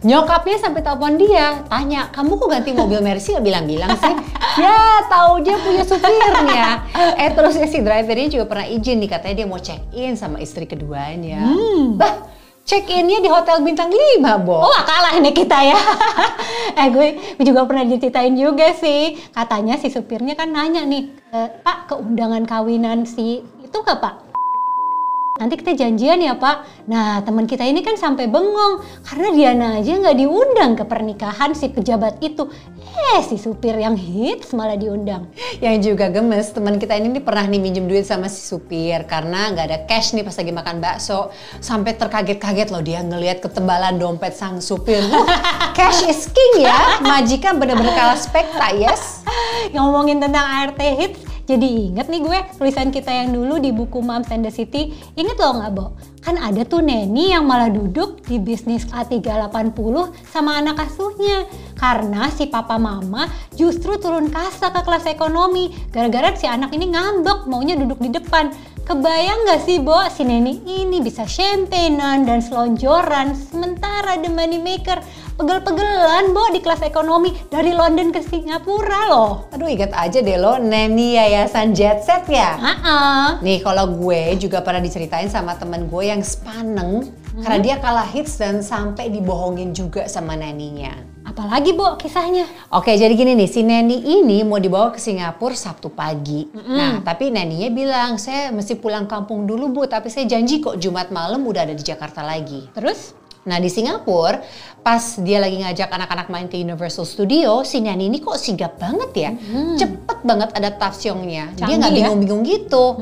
Nyokapnya sampai telepon dia, tanya, kamu kok ganti mobil Mercy gak bilang-bilang sih? ya, tahu dia punya supirnya. Eh terusnya si drivernya juga pernah izin nih, katanya dia mau check in sama istri keduanya. Bah, check innya di hotel bintang 5, Bo. Oh, kalah nih kita ya. *laughs* eh, gue, gue juga pernah diceritain juga sih. Katanya si supirnya kan nanya nih, "E, Pak, ke undangan kawinan si itu nggak Pak? Nanti kita janjian ya Pak. Nah teman kita ini kan sampai bengong karena Diana aja nggak diundang ke pernikahan si pejabat itu. Eh si supir yang hits malah diundang. Yang juga gemes, teman kita ini nih pernah nih minjem duit sama si supir karena nggak ada cash nih pas lagi makan bakso. Sampai terkaget-kaget loh dia ngelihat ketebalan dompet sang supir. Wah, *laughs* cash is king ya. Majikan bener-bener kalah spekta, yes. *laughs* Ngomongin tentang ART hits, jadi inget nih gue tulisan kita yang dulu di buku Moms and the City. Inget loh nggak, Bo? Kan ada tuh Neni yang malah duduk di bisnis A380 sama anak asuhnya. Karena si papa mama justru turun kasta ke kelas ekonomi. Gara-gara si anak ini ngambek maunya duduk di depan. Kebayang gak sih, Bo? Si Neni ini bisa champagnean dan selonjoran. Sementara the money maker pegel-pegelan, Bo, di kelas ekonomi dari London ke Singapura loh. Aduh ingat aja deh lo, Neni Yayasan Jet Set ya. Ah, Nih kalau gue juga pernah diceritain sama temen gue yang sepaneng karena dia kalah hits dan sampai dibohongin juga sama naninya. Apa Apalagi Bu kisahnya? Oke, jadi gini nih, si Neni ini mau dibawa ke Singapura Sabtu pagi. Nah, tapi Neninya bilang, saya mesti pulang kampung dulu Bu, tapi saya janji kok Jumat malam udah ada di Jakarta lagi. Terus? Nah di Singapura, pas dia lagi ngajak anak-anak main ke Universal Studio, si Nani ini kok sigap banget ya. Cepet banget adaptasionya. Dia nggak ya. bingung-bingung gitu.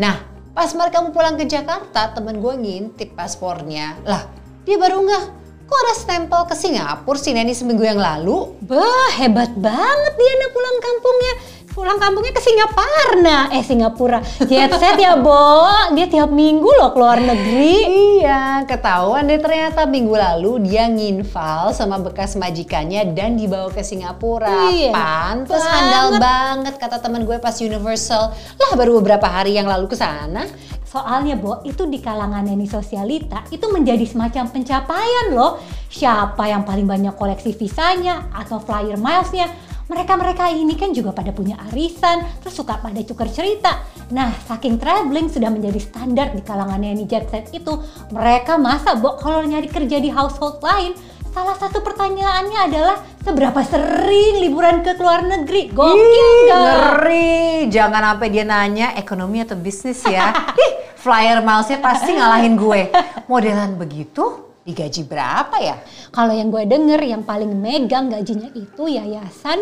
Nah, pas mereka mau pulang ke Jakarta, temen gue ngintip paspornya. Lah, dia baru nggak, kok ada stempel ke Singapura si Nani seminggu yang lalu? Bah, hebat banget dia nak pulang kampungnya. Pulang kampungnya ke Singaparna. Eh, Singapura. Jet set ya, Bo. Dia tiap minggu loh keluar negeri. Iya, ketahuan deh ternyata minggu lalu dia nginval sama bekas majikannya dan dibawa ke Singapura. Iya, Pantes handal banget kata teman gue pas Universal. Lah baru beberapa hari yang lalu ke sana. Soalnya, Bo, itu di kalangan Neni Sosialita itu menjadi semacam pencapaian loh. Siapa yang paling banyak koleksi visanya atau flyer milesnya. Mereka-mereka ini kan juga pada punya arisan, terus suka pada tukar cerita. Nah, saking traveling sudah menjadi standar di kalangan Neni Jet Set itu, mereka masa, Bo, kalau nyari kerja di household lain, salah satu pertanyaannya adalah seberapa sering liburan ke luar negeri? Gokil nggak? ngeri. Jangan sampai dia nanya ekonomi atau bisnis ya. *laughs* Flyer milesnya pasti ngalahin gue. Modelan begitu digaji berapa ya? Kalau yang gue denger yang paling megang gajinya itu Yayasan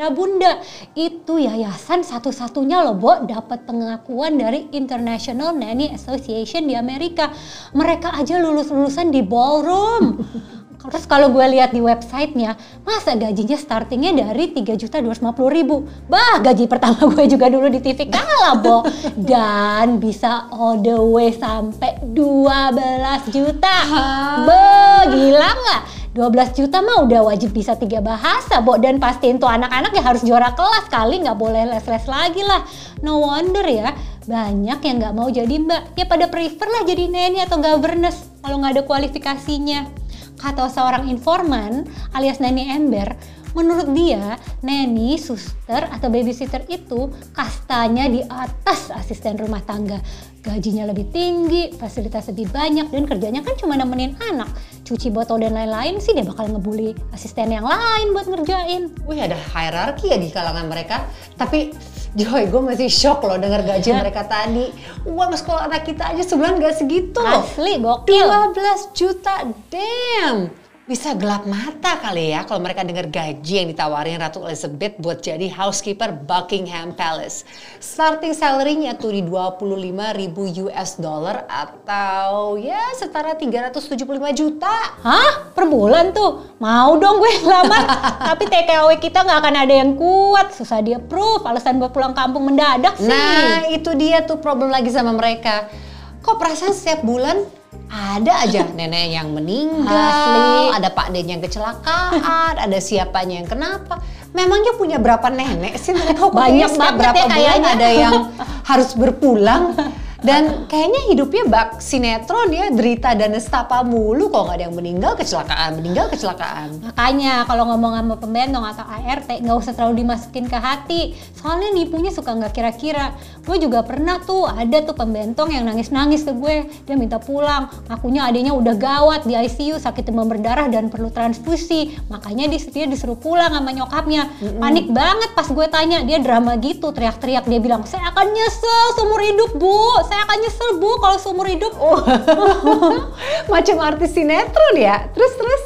Citra Bunda. Itu yayasan satu-satunya loh, Bo, dapat pengakuan dari International Nanny Association di Amerika. Mereka aja lulus-lulusan di ballroom. Terus kalau gue lihat di websitenya, masa gajinya startingnya dari 3 juta 250 ribu. Bah, gaji pertama gue juga dulu di TV kalah, Bo. Dan bisa all the way sampai 12 juta. Be, gila nggak? 12 juta mah udah wajib bisa tiga bahasa, Bo. Dan pastiin tuh anak-anak ya harus juara kelas kali, nggak boleh les-les lagi lah. No wonder ya, banyak yang nggak mau jadi mbak. Ya pada prefer lah jadi neni atau governess kalau nggak ada kualifikasinya. Kata seorang informan alias neni ember, menurut dia neni, suster atau babysitter itu kastanya di atas asisten rumah tangga. Gajinya lebih tinggi, fasilitas lebih banyak dan kerjanya kan cuma nemenin anak. Cuci botol dan lain-lain sih dia bakal ngebully asisten yang lain buat ngerjain. Wih ada hierarki ya di kalangan mereka. Tapi Joy, gue masih shock loh denger gaji mereka tadi. Uang sekolah anak kita aja sebulan gak segitu loh. Asli gokil. 12 juta, damn. Bisa gelap mata kali ya kalau mereka dengar gaji yang ditawarin Ratu Elizabeth buat jadi housekeeper Buckingham Palace. Starting salary-nya tuh di 25 ribu US dollar atau ya setara 375 juta. Hah? Per bulan tuh? Mau dong gue ngelamar. *laughs* Tapi TKW kita nggak akan ada yang kuat. Susah dia proof. Alasan buat pulang kampung mendadak sih. Nah, itu dia tuh problem lagi sama mereka. Kok perasaan setiap bulan ada aja nenek yang meninggal, Asli. ada Pak Den yang kecelakaan, ada siapanya yang kenapa. Memangnya punya berapa nenek sih mereka? Banyak banget berapa ya bulan kayaknya. ada yang harus berpulang. Dan kayaknya hidupnya bak sinetron ya, derita dan nestapa mulu kalau nggak ada yang meninggal kecelakaan, meninggal kecelakaan. Makanya kalau ngomong sama pembentong atau ART nggak usah terlalu dimasukin ke hati. Soalnya nipunya suka nggak kira-kira. Gue juga pernah tuh ada tuh pembentong yang nangis-nangis ke gue. Dia minta pulang. Ngakunya adanya udah gawat di ICU sakit demam berdarah dan perlu transfusi. Makanya dia, dia disuruh pulang sama nyokapnya. Panik banget pas gue tanya. Dia drama gitu teriak-teriak. Dia bilang saya akan nyesel seumur hidup bu. Saya akan nyesel bu kalau seumur hidup. Oh, *laughs* macam artis sinetron ya. Terus terus.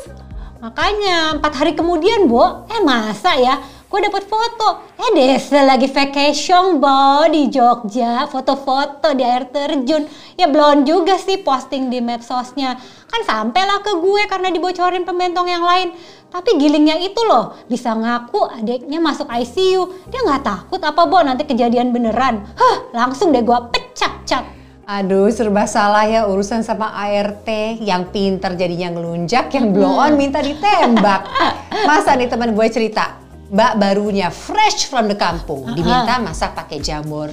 Makanya empat hari kemudian, Bo, eh masa ya? Gue dapet foto, eh Desa lagi vacation, Bo, di Jogja, foto-foto di air terjun. Ya belum juga sih posting di medsosnya. Kan sampailah ke gue karena dibocorin pembentong yang lain. Tapi gilingnya itu loh, bisa ngaku adiknya masuk ICU. Dia nggak takut apa, Bo, nanti kejadian beneran. Hah, langsung deh gue pecak-cak. Aduh, serba salah ya urusan sama ART. Yang pinter jadinya ngelunjak, yang blow on minta ditembak. *laughs* Masa nih teman gue cerita, mbak barunya fresh from the kampung, diminta masak pakai jamur.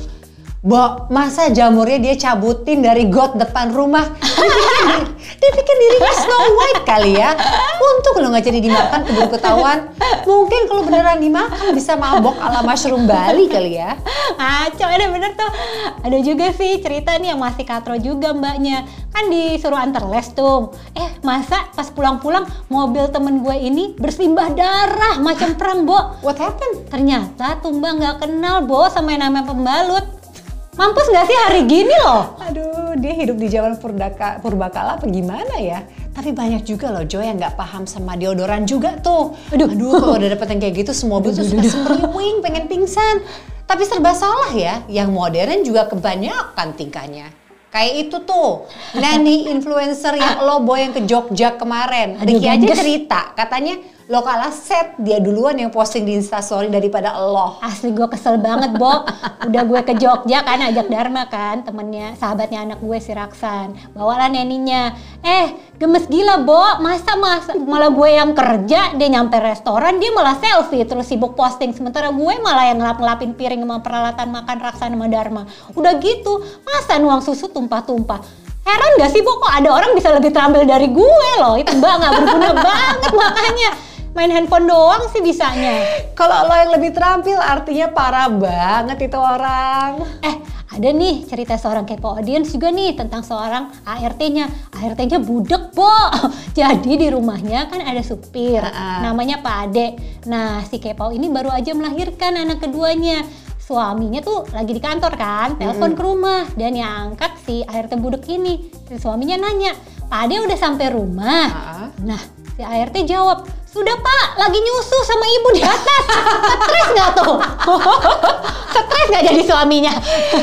Bo, masa jamurnya dia cabutin dari got depan rumah? Dia pikir, dia pikir dirinya Snow White kali ya. Untung lo nggak jadi dimakan keburu ketahuan. Mungkin kalau beneran dimakan bisa mabok ala mushroom Bali kali ya. Ngaco ada bener tuh. Ada juga sih cerita nih yang masih katro juga mbaknya. Kan disuruh antar les tuh. Eh masa pas pulang-pulang mobil temen gue ini bersimbah darah macam perang, Bo. What happened? Ternyata tuh mbak nggak kenal, Bo, sama yang namanya pembalut. Mampus nggak sih hari gini loh? Aduh, dia hidup di zaman purdaka, purbakala apa gimana ya? Tapi banyak juga loh Joy yang nggak paham sama deodoran juga tuh. Aduh, aduh kalau udah dapet yang kayak gitu semua mobil tuh suka semriwing, pengen pingsan. Tapi serba salah ya, yang modern juga kebanyakan tingkahnya. Kayak itu tuh, nanny *laughs* influencer yang lo boy yang ke Jogja kemarin. Ricky aja cerita, katanya lo kalah set, dia duluan yang posting di instastory daripada lo. Asli gue kesel banget, Bo. Udah gue ke Jogja kan, ajak Dharma kan, temennya, sahabatnya anak gue si Raksan. Bawalah neninya. Eh, gemes gila, Bo. Masa masa malah gue yang kerja, dia nyampe restoran, dia malah selfie, terus sibuk posting. Sementara gue malah yang ngelap-ngelapin piring sama peralatan makan Raksan sama Dharma. Udah gitu, masa nuang susu tumpah-tumpah. Heran gak sih, Bo, kok ada orang bisa lebih terampil dari gue loh. Itu mbak nggak berguna *laughs* banget makanya. Main handphone doang sih bisanya. Kalau lo yang lebih terampil artinya parah banget itu orang. Eh, ada nih cerita seorang kepo audience juga nih tentang seorang ART-nya. ART-nya budek, Bo. *laughs* Jadi di rumahnya kan ada supir, Ah. namanya Pak Ade. Nah, si kepo ini baru aja melahirkan anak keduanya. Suaminya tuh lagi di kantor kan, telepon ke rumah dan yang angkat si ART budek ini. Si suaminya nanya, Pak Ade udah sampai rumah? Ah. Nah, si ART jawab, sudah pak, lagi nyusu sama ibu di atas. Stres nggak tuh? *laughs* Stres nggak jadi suaminya?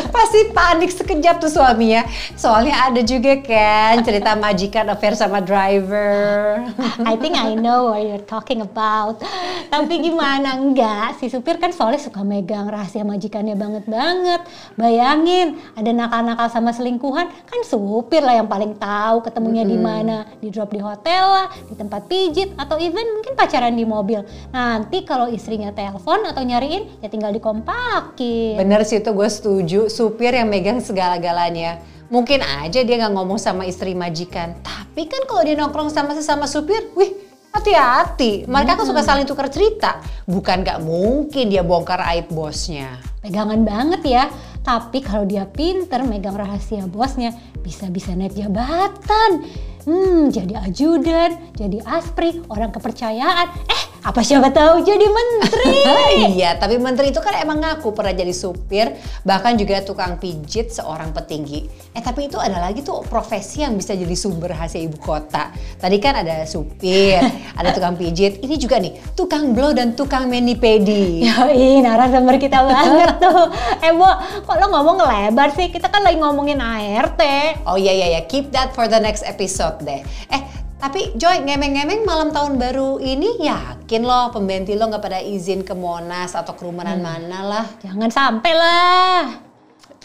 Pasti panik sekejap tuh suaminya. Soalnya ada juga kan cerita majikan affair sama driver. I think I know what you're talking about. Tapi gimana enggak? Si supir kan soalnya suka megang rahasia majikannya banget banget. Bayangin, ada nakal-nakal sama selingkuhan, kan supir lah yang paling tahu ketemunya di mana. Di drop di hotel lah, di tempat pijit, atau even mungkin pacaran di mobil. Nanti kalau istrinya telepon atau nyariin, ya tinggal dikompakin. Bener sih itu gue setuju. Supir yang megang segala-galanya. Mungkin aja dia nggak ngomong sama istri majikan. Tapi kan kalau dia nongkrong sama sesama supir, wih hati-hati. Mereka kan suka saling tukar cerita. Bukan nggak mungkin dia bongkar aib bosnya. pegangan banget ya. Tapi kalau dia pinter megang rahasia bosnya, bisa-bisa naik jabatan. Hmm, jadi ajudan, jadi aspri, orang kepercayaan. Eh, apa siapa tahu jadi menteri. *laughs* iya, tapi menteri itu kan emang ngaku pernah jadi supir, bahkan juga tukang pijit seorang petinggi. Eh tapi itu ada lagi tuh profesi yang bisa jadi sumber rahasia ibu kota. Tadi kan ada supir, *laughs* ada tukang pijit, ini juga nih tukang blow dan tukang mani pedi. Yoi, narasumber kita banget tuh. Eh, Bo, kok lo ngomong lebar sih? Kita kan lagi ngomongin ART. Oh iya iya ya, keep that for the next episode deh. Eh tapi Joy, ngemeng-ngemeng malam tahun baru ini yakin lo pembantu lo nggak pada izin ke Monas atau kerumunan mana lah? Jangan sampai lah.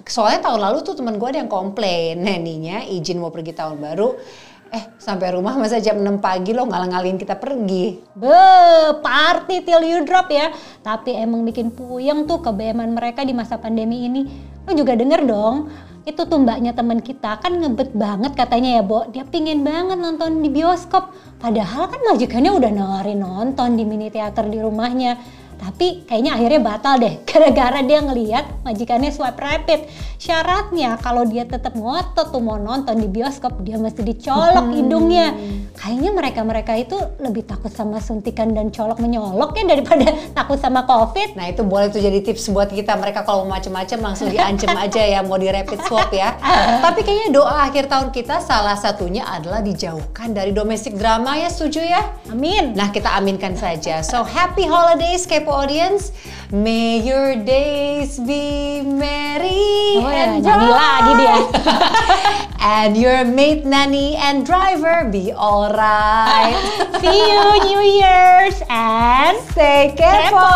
Soalnya tahun lalu tuh temen gue ada yang komplain, neninya izin mau pergi tahun baru, eh sampai rumah masa jam 6 pagi lo ngalang-ngalin kita pergi. Be, party till you drop ya. Tapi emang bikin puyeng tuh kebeman mereka di masa pandemi ini. Lo juga denger dong, itu tuh mbaknya temen kita kan ngebet banget katanya ya, Bo. Dia pingin banget nonton di bioskop. Padahal kan majikannya udah nawarin nonton di mini teater di rumahnya. Tapi kayaknya akhirnya batal deh *laughs* gara-gara dia ngeliat majikannya swipe rapid. Syaratnya kalau dia tetap ngotot tuh mau nonton di bioskop dia mesti dicolok hidungnya. Kayaknya mereka-mereka itu lebih takut sama suntikan dan colok menyolok ya daripada *laughs* takut sama covid. Nah itu boleh tuh jadi tips buat kita, mereka kalau mau macem-macem langsung diancem *laughs* aja ya mau di rapid swap ya. Tapi kayaknya doa akhir tahun kita salah satunya adalah dijauhkan dari domestic drama ya, setuju ya? Amin. Nah kita aminkan saja. So happy holidays Kepo audience. May your days be merry Oh ya, and nyanyi bright. lagi dia. *laughs* and your mate, nanny, and driver be alright. *laughs* See you New Year's and Stay kepo.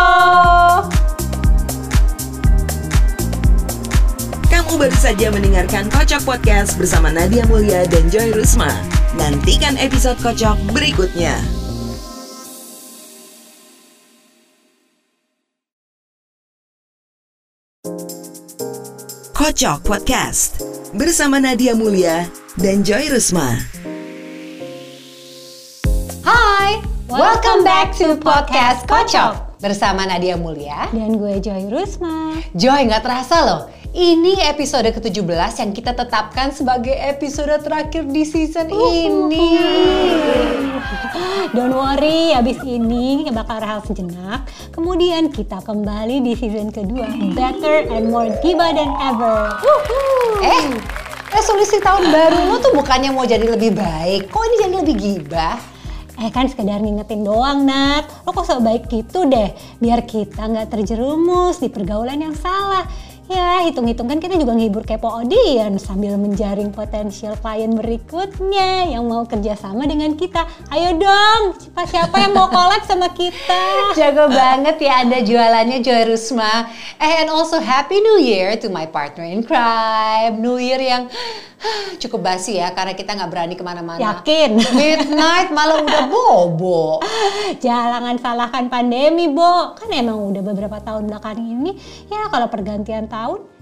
Kamu baru saja mendengarkan Kocok Podcast bersama Nadia Mulia dan Joy Rusma. Nantikan episode Kocok berikutnya. Kocok Podcast bersama Nadia Mulia dan Joy Rusma. Hai, welcome back to podcast Kocok bersama Nadia Mulia. Dan gue Joy Rusma. Joy, nggak terasa loh. Ini episode ke-17 yang kita tetapkan sebagai episode terakhir di season ini. Don't worry, abis ini bakal rehat sejenak. Kemudian kita kembali di season kedua, better and more diva than ever. Eh, resolusi tahun baru lo tuh bukannya mau jadi lebih baik. Kok ini jadi lebih gibah? Eh kan sekedar ngingetin doang Nat, lo kok so baik gitu deh, biar kita nggak terjerumus di pergaulan yang salah. Ya hitung-hitung kan kita juga ngehibur kepo audience sambil menjaring potensial klien berikutnya yang mau kerjasama dengan kita. Ayo dong, siapa siapa yang mau collab sama kita? *laughs* Jago banget ya Anda jualannya Joy Rusma. Eh, and also Happy New Year to my partner in crime. New Year yang cukup basi ya karena kita nggak berani ke mana-mana. Yakin? *laughs* Midnight malah udah bobo. Jangan salahkan pandemi, Bo. Kan emang udah beberapa tahun belakang ini, ya kalau pergantian tahun,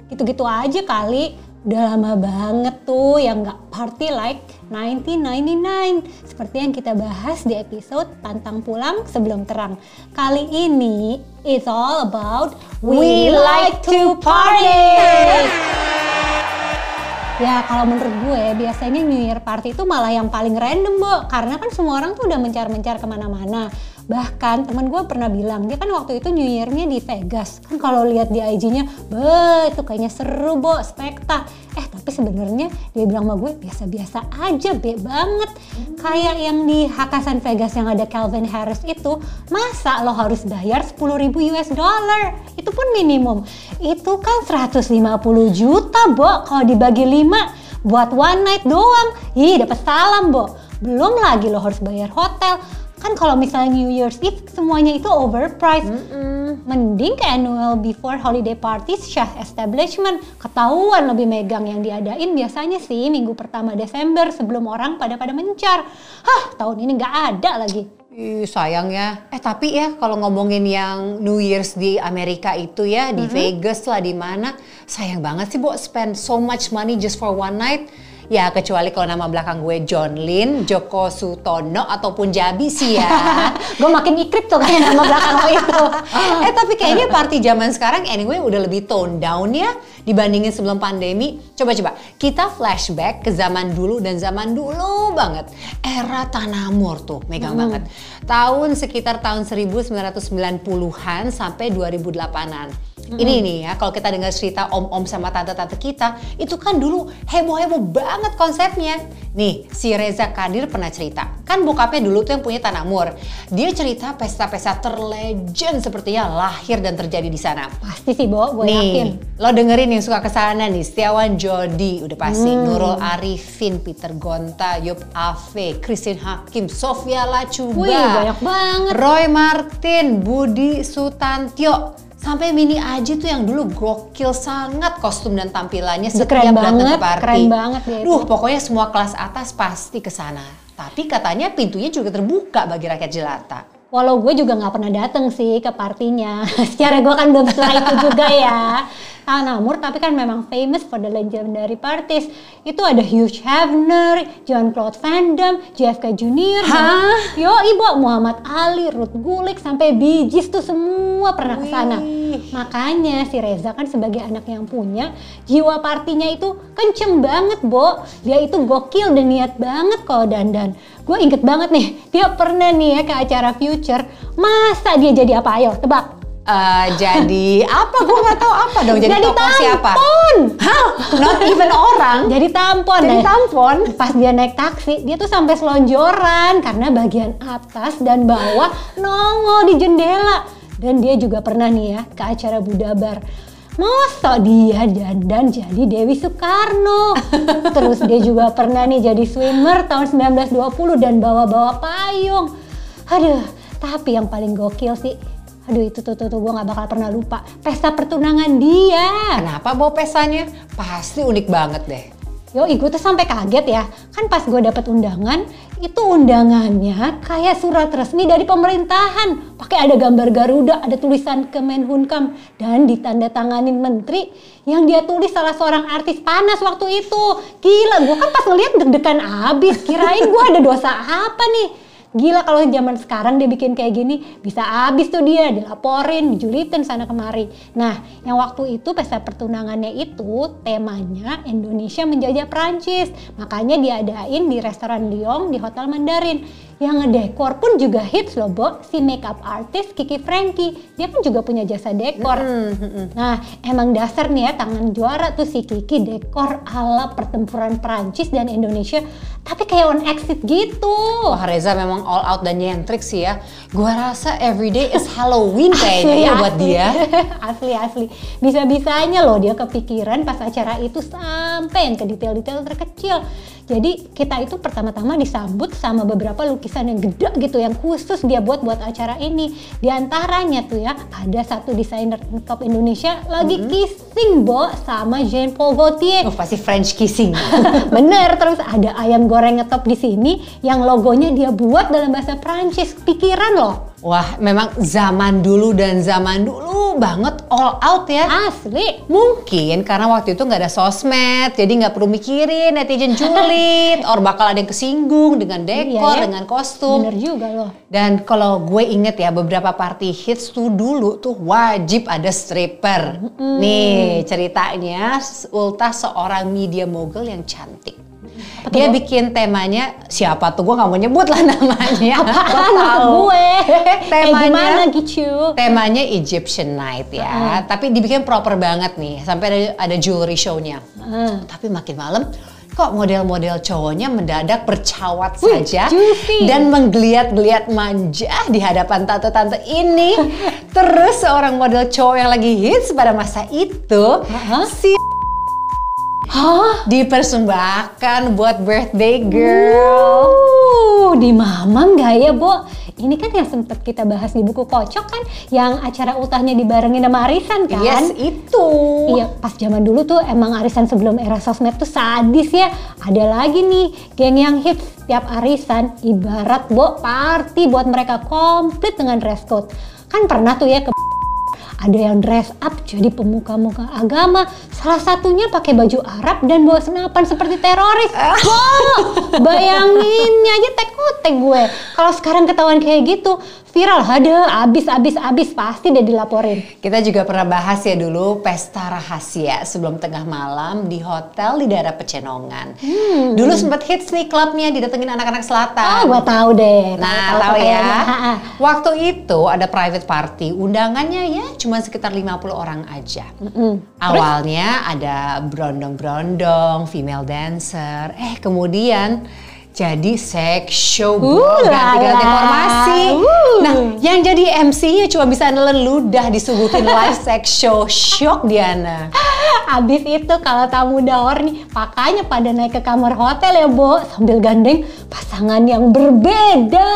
gitu-gitu aja kali. Udah lama banget tuh yang nggak party like 1999. Seperti yang kita bahas di episode Pantang Pulang Sebelum Terang. Kali ini, it's all about We like to party. *laughs* Ya kalau menurut gue biasanya New Year Party itu malah yang paling random Bo Karena kan semua orang tuh udah mencar-mencar ke mana-mana Bahkan temen gue pernah bilang dia kan waktu itu New Year-nya di Vegas Kan kalau lihat di IG-nya, be itu kayaknya seru Bo, spekta Eh tapi sebenarnya dia bilang sama gue biasa-biasa aja, be banget Kayak yang di Hakasan Vegas yang ada Calvin Harris itu Masa lo harus bayar 10 ribu US dollar? Itu pun minimum Itu kan 150 juta Bo kalau dibagi 5 buat one night doang. Ih, dapat salam, Bo. Belum lagi lo harus bayar hotel. Kan kalau misalnya New Year's Eve semuanya itu overpriced. Mending ke annual before holiday parties Syah Establishment. Ketahuan lebih megang yang diadain biasanya sih minggu pertama Desember sebelum orang pada pada mencar. Hah, tahun ini nggak ada lagi. Ih, sayang ya. Eh tapi ya kalau ngomongin yang New Year's di Amerika itu ya di Vegas lah di mana, sayang banget sih bu spend so much money just for one night. Ya kecuali kalau nama belakang gue John Lin, Joko Sutono ataupun Jabi sih ya. *laughs* Gue makin ikrip tuh kayak nama belakang lo itu. *laughs* eh tapi kayaknya party zaman sekarang anyway udah lebih tone down ya dibandingin sebelum pandemi. Coba-coba kita flashback ke zaman dulu dan zaman dulu banget. Era Tanamur tuh megang banget. Tahun sekitar tahun 1990-an sampai 2008-an. Ini nih ya, kalau kita dengar cerita om-om sama tante-tante kita, itu kan dulu heboh-heboh banget konsepnya. Nih, si Reza Kadir pernah cerita. Kan bokapnya dulu tuh yang punya Tanamur. Dia cerita pesta-pesta terlegend sepertinya lahir dan terjadi di sana. Pasti sih, Bo, gue yakin. Nih, lo dengerin yang suka ke sana nih, Setiawan Jody udah pasti, Nurul Arifin, Peter Gonta, Yop Ave, Christine Hakim, Sofia Lacuba, Wih, banyak banget. Roy Martin, Budi Sutantio, sampai Mini Aji tuh yang dulu gokil sangat kostum dan tampilannya setiap keren datang banget, ke party. keren banget dia itu. Duh, pokoknya semua kelas atas pasti ke sana. Tapi katanya pintunya juga terbuka bagi rakyat jelata. Walau gue juga nggak pernah dateng sih ke partinya. *laughs* Secara gue kan belum setelah itu juga ya. *laughs* Tanamur tapi kan memang famous for the legendary parties. Itu ada Hugh Hefner, John Claude Van Damme, JFK Hah? Yo ibu Muhammad Ali, Ruth Gulik sampai Gees tuh semua pernah ke sana. Makanya si Reza kan sebagai anak yang punya jiwa partinya itu kenceng banget, Bo. Dia itu gokil dan niat banget kalau dandan. Gue inget banget nih, dia pernah nih ya ke acara Future. Masa dia jadi apa? Ayo, tebak. Eh, jadi apa? Gue nggak tahu apa dong. Jadi, Jadi tokoh siapa? tampon. Hah? Not even orang? Jadi tampon. Jadi Nah, tampon? Pas dia naik taksi, dia tuh sampai selonjoran karena bagian atas dan bawah nongol di jendela. Dan dia juga pernah nih ya ke acara Budabar. Masa dia dandan jadi Dewi Soekarno. *laughs* Terus dia juga pernah nih jadi swimmer tahun 1920 dan bawa-bawa payung. Aduh, tapi yang paling gokil sih Aduh itu tuh tuh, tuh gue gak bakal pernah lupa Pesta pertunangan dia Kenapa bawa pestanya? Pasti unik banget deh. Yo, gue tuh sampai kaget ya. Kan pas gue dapet undangan, itu undangannya kayak surat resmi dari pemerintahan. Pakai ada gambar Garuda, ada tulisan Kemenhunkam dan ditandatanganin menteri yang dia tulis salah seorang artis panas waktu itu. Gila, gue kan pas ngeliat deg-degan abis. Kirain gue ada dosa apa nih? Gila kalau zaman sekarang dia bikin kayak gini, bisa habis tuh dia dilaporin, dijulitin sana kemari. Nah, yang waktu itu pesta pertunangannya itu temanya Indonesia menjajah Prancis. Makanya diadain di restoran Lyon di Hotel Mandarin. Yang ngedekor pun juga hits loh, Bo. Si makeup artist Kiki Frankie. Dia kan juga punya jasa dekor. Nah, emang dasar nih ya tangan juara tuh si Kiki dekor ala pertempuran Prancis dan Indonesia. Tapi kayak on exit gitu. Wah Reza memang all out dan nyentrik sih ya. Gua rasa everyday is Halloween *laughs* kayaknya ya buat dia. *laughs* asli asli. Bisa-bisanya loh dia kepikiran pas acara itu sampai yang ke detail-detail terkecil. Jadi kita itu pertama-tama disambut sama beberapa lukisan yang gede gitu yang khusus dia buat buat acara ini. Di antaranya tuh ya ada satu desainer top Indonesia lagi kissing bo sama Jean Paul Gaultier. Oh, pasti French kissing. *laughs* Bener, terus ada ayam goreng ngetop di sini yang logonya dia buat dalam bahasa Prancis. Pikiran loh. Wah, memang zaman dulu dan zaman dulu banget all out ya. Asli. Mungkin karena waktu itu nggak ada sosmed, jadi nggak perlu mikirin netizen julid, *laughs* or bakal ada yang kesinggung dengan dekor, Iya ya. dengan kostum. Bener juga loh. Dan kalau gue inget ya beberapa party hits tuh dulu tuh wajib ada stripper. Nih ceritanya Ulta seorang media mogul yang cantik. Dia bikin temanya siapa tuh gue nggak mau nyebut lah *laughs* namanya. Apaan tahu. gue? Kayak *laughs* Temanya gimana gitu? Temanya Egyptian Night ya, tapi dibikin proper banget nih, sampai ada, ada jewelry show-nya. Hmm. Tapi makin malam kok model-model cowoknya mendadak bercawat Wih, saja juicy. dan menggeliat-geliat manja di hadapan tante-tante ini. *laughs* Terus seorang model cowok yang lagi hits pada masa itu Hah? si Hah? dipersembahkan buat birthday girl. Uh, di mamam gak ya, Bo? Ini kan yang sempet kita bahas di buku kocok kan, yang acara ultahnya dibarengin sama arisan kan? Yes, itu. Iya, pas zaman dulu tuh emang arisan sebelum era sosmed tuh sadis ya. Ada lagi nih, geng yang hits tiap arisan, ibarat bo party buat mereka komplit dengan dress code. Kan pernah tuh ya ke ada yang dress up jadi pemuka-muka agama, salah satunya pakai baju Arab dan bawa senapan seperti teroris. Wow, bayangin aja tek-tek gue. Kalau sekarang ketahuan kayak gitu, viral, ada abis abis abis pasti dia dilaporin. Kita juga pernah bahas ya dulu pesta rahasia sebelum tengah malam di hotel di daerah Pecenongan. Dulu sempat hits nih klubnya didatengin anak-anak selatan. Oh, gue tahu deh. Nah, Tahu tahu ya. Waktu itu ada private party, undangannya ya cuma sekitar 50 orang aja. Mm. Awalnya ada brondong-brondong, female dancer, eh kemudian jadi sex show, ganti-ganti lala. formasi. Uh. Nah, yang jadi MC-nya cuma bisa nelen ludah disuguhin live sex show. Shock Diana. Abis itu kalau tamu dawar nih, makanya pada naik ke kamar hotel ya, Bo, sambil gandeng pasangan yang berbeda.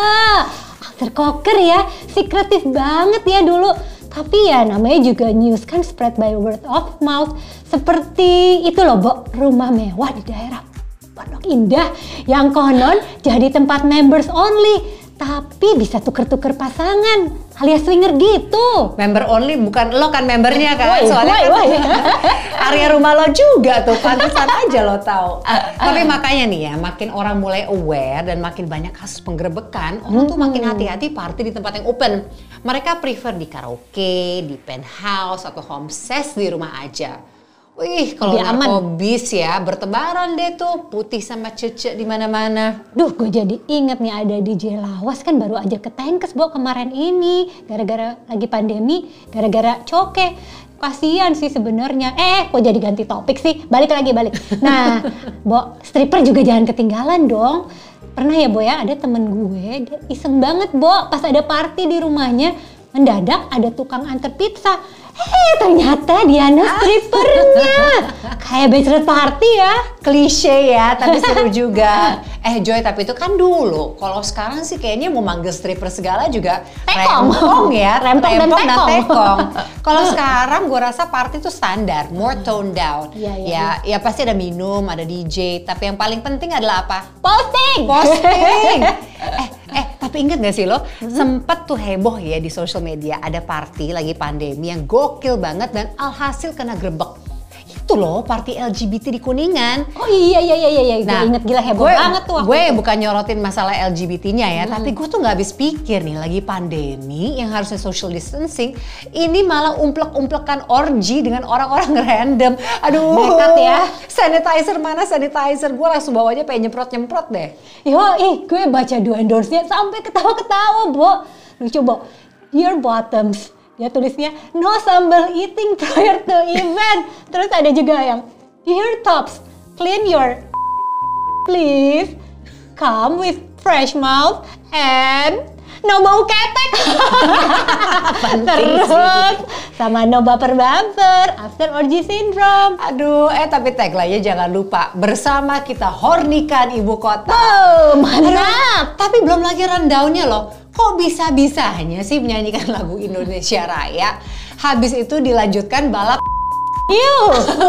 After cocker ya, secretive banget ya dulu. Tapi ya namanya juga news kan spread by word of mouth. Seperti itu loh, Bo, rumah mewah di daerah Pondok Indah yang konon jadi tempat members only. Tapi bisa tuker-tuker pasangan alias swinger gitu. Member only bukan lo kan membernya kan Woi, soalnya woi, kan woi. *laughs* area rumah lo juga tuh pantesan aja lo tahu. Tapi makanya nih ya makin orang mulai aware dan makin banyak kasus penggerebekan orang tuh makin hati-hati party di tempat yang open. Mereka prefer di karaoke, di penthouse atau homestay di rumah aja. Wih, kalau Lebih aman. narkobis ya bertebaran deh tuh putih sama cece di mana-mana. Duh, gue jadi inget nih ada DJ Lawas kan baru aja ke Tenkes Bo kemarin ini gara-gara lagi pandemi, gara-gara coke. Kasian sih sebenarnya. Eh, kok jadi ganti topik sih? Balik lagi, balik. Nah, *laughs* Bo, stripper juga jangan ketinggalan dong. Pernah ya, Bo ya, ada temen gue, dia iseng banget, Bo, pas ada party di rumahnya, mendadak ada tukang antar pizza. Eh, ternyata Diana strippernya. Kayak bachelor party ya. klise ya, tapi seru juga. Eh Joy, tapi itu kan dulu. Kalau sekarang sih kayaknya mau manggil stripper segala juga Tekong. rempong ya, *laughs* Rempong dan tekong. Kalau *laughs* sekarang gue rasa party tuh standar, more toned down. Iya, iya, ya, ya pasti ada minum, ada DJ, tapi yang paling penting adalah apa? Posting! Posting. *laughs* eh, eh, tapi inget gak sih lo, Mm-hmm. sempet tuh heboh ya di social media ada party lagi pandemi yang gokil banget dan alhasil kena grebek. Itu loh party LGBT di Kuningan. Oh iya iya iya iya, gue inget gila heboh gue- banget tuh waktu Gue itu. bukan nyorotin masalah LGBT-nya ya, tapi gue tuh nggak habis pikir nih lagi pandemi yang harusnya social distancing, ini malah umplek-umplekan orgy dengan orang-orang *laughs* random. Aduh, Nekat ya. Sanitizer mana sanitizer? Gue langsung bawanya pengen nyemprot-nyemprot deh. Yo, ih, gue baca dua endorse-nya sampai ketawa-ketawa, Bo. Lucu, Bo. Dear Bottoms, dia tulisnya no sambal eating prior to event. Terus ada juga yang Dear Tops, clean your *laughs* please. Come with fresh mouth and no bau ketek. *laughs* Terus sama no baper baper after orgy syndrome. Aduh, eh tapi tagline-nya jangan lupa bersama kita hornikan ibu kota. Oh, mantap. tapi belum lagi rundown-nya loh. Kok bisa-bisanya sih menyanyikan lagu Indonesia Raya? Habis itu dilanjutkan balap Iu,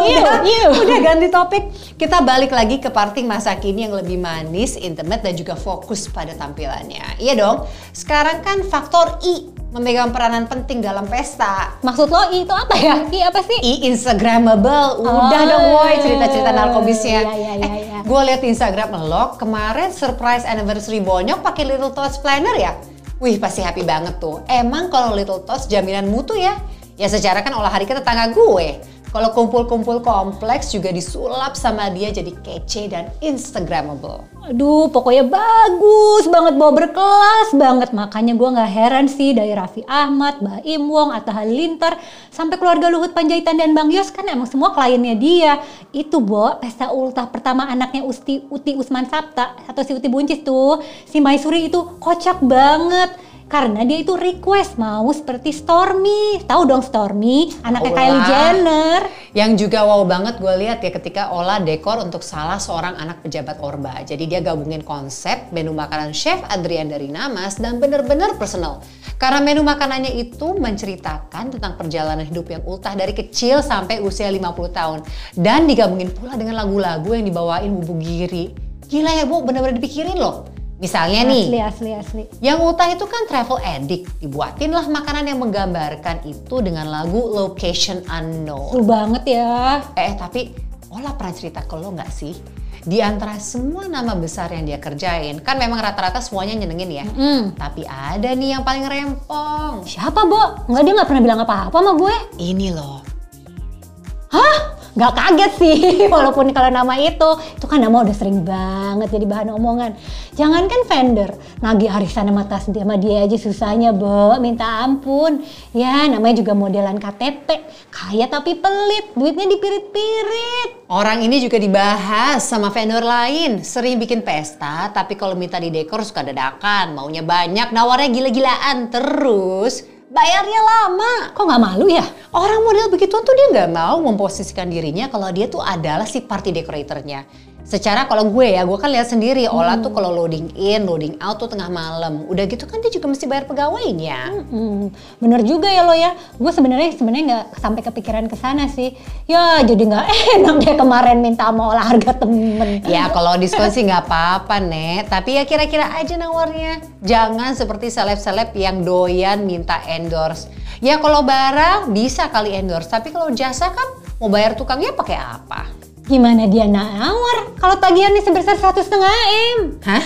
iu, iu. Udah ganti topik. Kita balik lagi ke parting masa kini yang lebih manis, intimate dan juga fokus pada tampilannya. Iya dong. Sekarang kan faktor I memegang peranan penting dalam pesta. Maksud lo I itu apa ya? I apa sih? I Instagramable. Udah Oh. dong woi cerita-cerita narkobisnya. Iya, iya, iya, eh, iya. gue liat Instagram lo kemarin surprise anniversary bonyok pakai Little Tots planner ya. Wih pasti happy banget tuh. Emang kalau Little Tots jaminan mutu ya? Ya secara kan olah hari ke tetangga gue. Kalau kumpul-kumpul kompleks juga disulap sama dia jadi kece dan Instagramable. Aduh, pokoknya bagus banget, bawa berkelas banget. Makanya gue nggak heran sih dari Raffi Ahmad, Baim Wong, Atta Halilintar, sampai keluarga Luhut Panjaitan dan Bang Yos kan emang semua kliennya dia. Itu, Bo, pesta ultah pertama anaknya Usti, Uti Usman Sabta, atau si Uti Buncis tuh, si Maisuri itu kocak banget. Karena dia itu request mau seperti Stormy. Tahu dong Stormy, anaknya Tahu Kylie. Jenner. Yang juga wow banget gue lihat ya ketika olah dekor untuk salah seorang anak pejabat Orba. Jadi dia gabungin konsep menu makanan chef Adrian dari Namas dan bener-bener personal. Karena menu makanannya itu menceritakan tentang perjalanan hidup yang ultah dari kecil sampai usia 50 tahun. Dan digabungin pula dengan lagu-lagu yang dibawain Bubu Giri. Gila ya Bu, bener-bener dipikirin loh. Misalnya nih, Asli, asli, asli. yang utah itu kan travel addict. Dibuatin lah makanan yang menggambarkan itu dengan lagu Location Unknown. Seru banget ya. Eh tapi Ola pernah cerita ke lo nggak sih? Di antara semua nama besar yang dia kerjain, kan memang rata-rata semuanya nyenengin ya. Hmm. Tapi ada nih yang paling rempong. Siapa, Bo? Enggak, dia nggak pernah bilang apa-apa sama gue. Ini loh. Hah? Gak kaget sih, *laughs* walaupun kalau nama itu, itu kan nama udah sering banget jadi bahan omongan. Jangankan vendor, nagih arisan sama tas dia sama dia aja susahnya, Bo, minta ampun. Ya, namanya juga modelan KTP, kaya tapi pelit, duitnya dipirit-pirit. Orang ini juga dibahas sama vendor lain. Sering bikin pesta, tapi kalau minta di dekor suka dadakan. Maunya banyak, nawarnya gila-gilaan. Terus bayarnya lama. Kok nggak malu ya? Orang model begituan tuh dia nggak mau memposisikan dirinya kalau dia tuh adalah si party decoratornya. Secara kalau gue ya, gue kan lihat sendiri Ola tuh kalau loading in, loading out tuh tengah malam. Udah gitu kan dia juga mesti bayar pegawainya. Hmm, bener juga ya lo ya. Gue sebenarnya sebenarnya nggak sampai kepikiran ke sana sih. Ya jadi nggak *laughs* enak deh kemarin minta sama olah harga temen. Ya kalau diskon sih nggak apa-apa Nek, tapi ya kira-kira aja nawarnya. Jangan seperti seleb-seleb yang doyan minta endorse. Ya kalau barang bisa kali endorse, tapi kalau jasa kan mau bayar tukangnya pakai apa? Gimana dia nawar kalau tagihannya sebesar satu setengah m? Hah?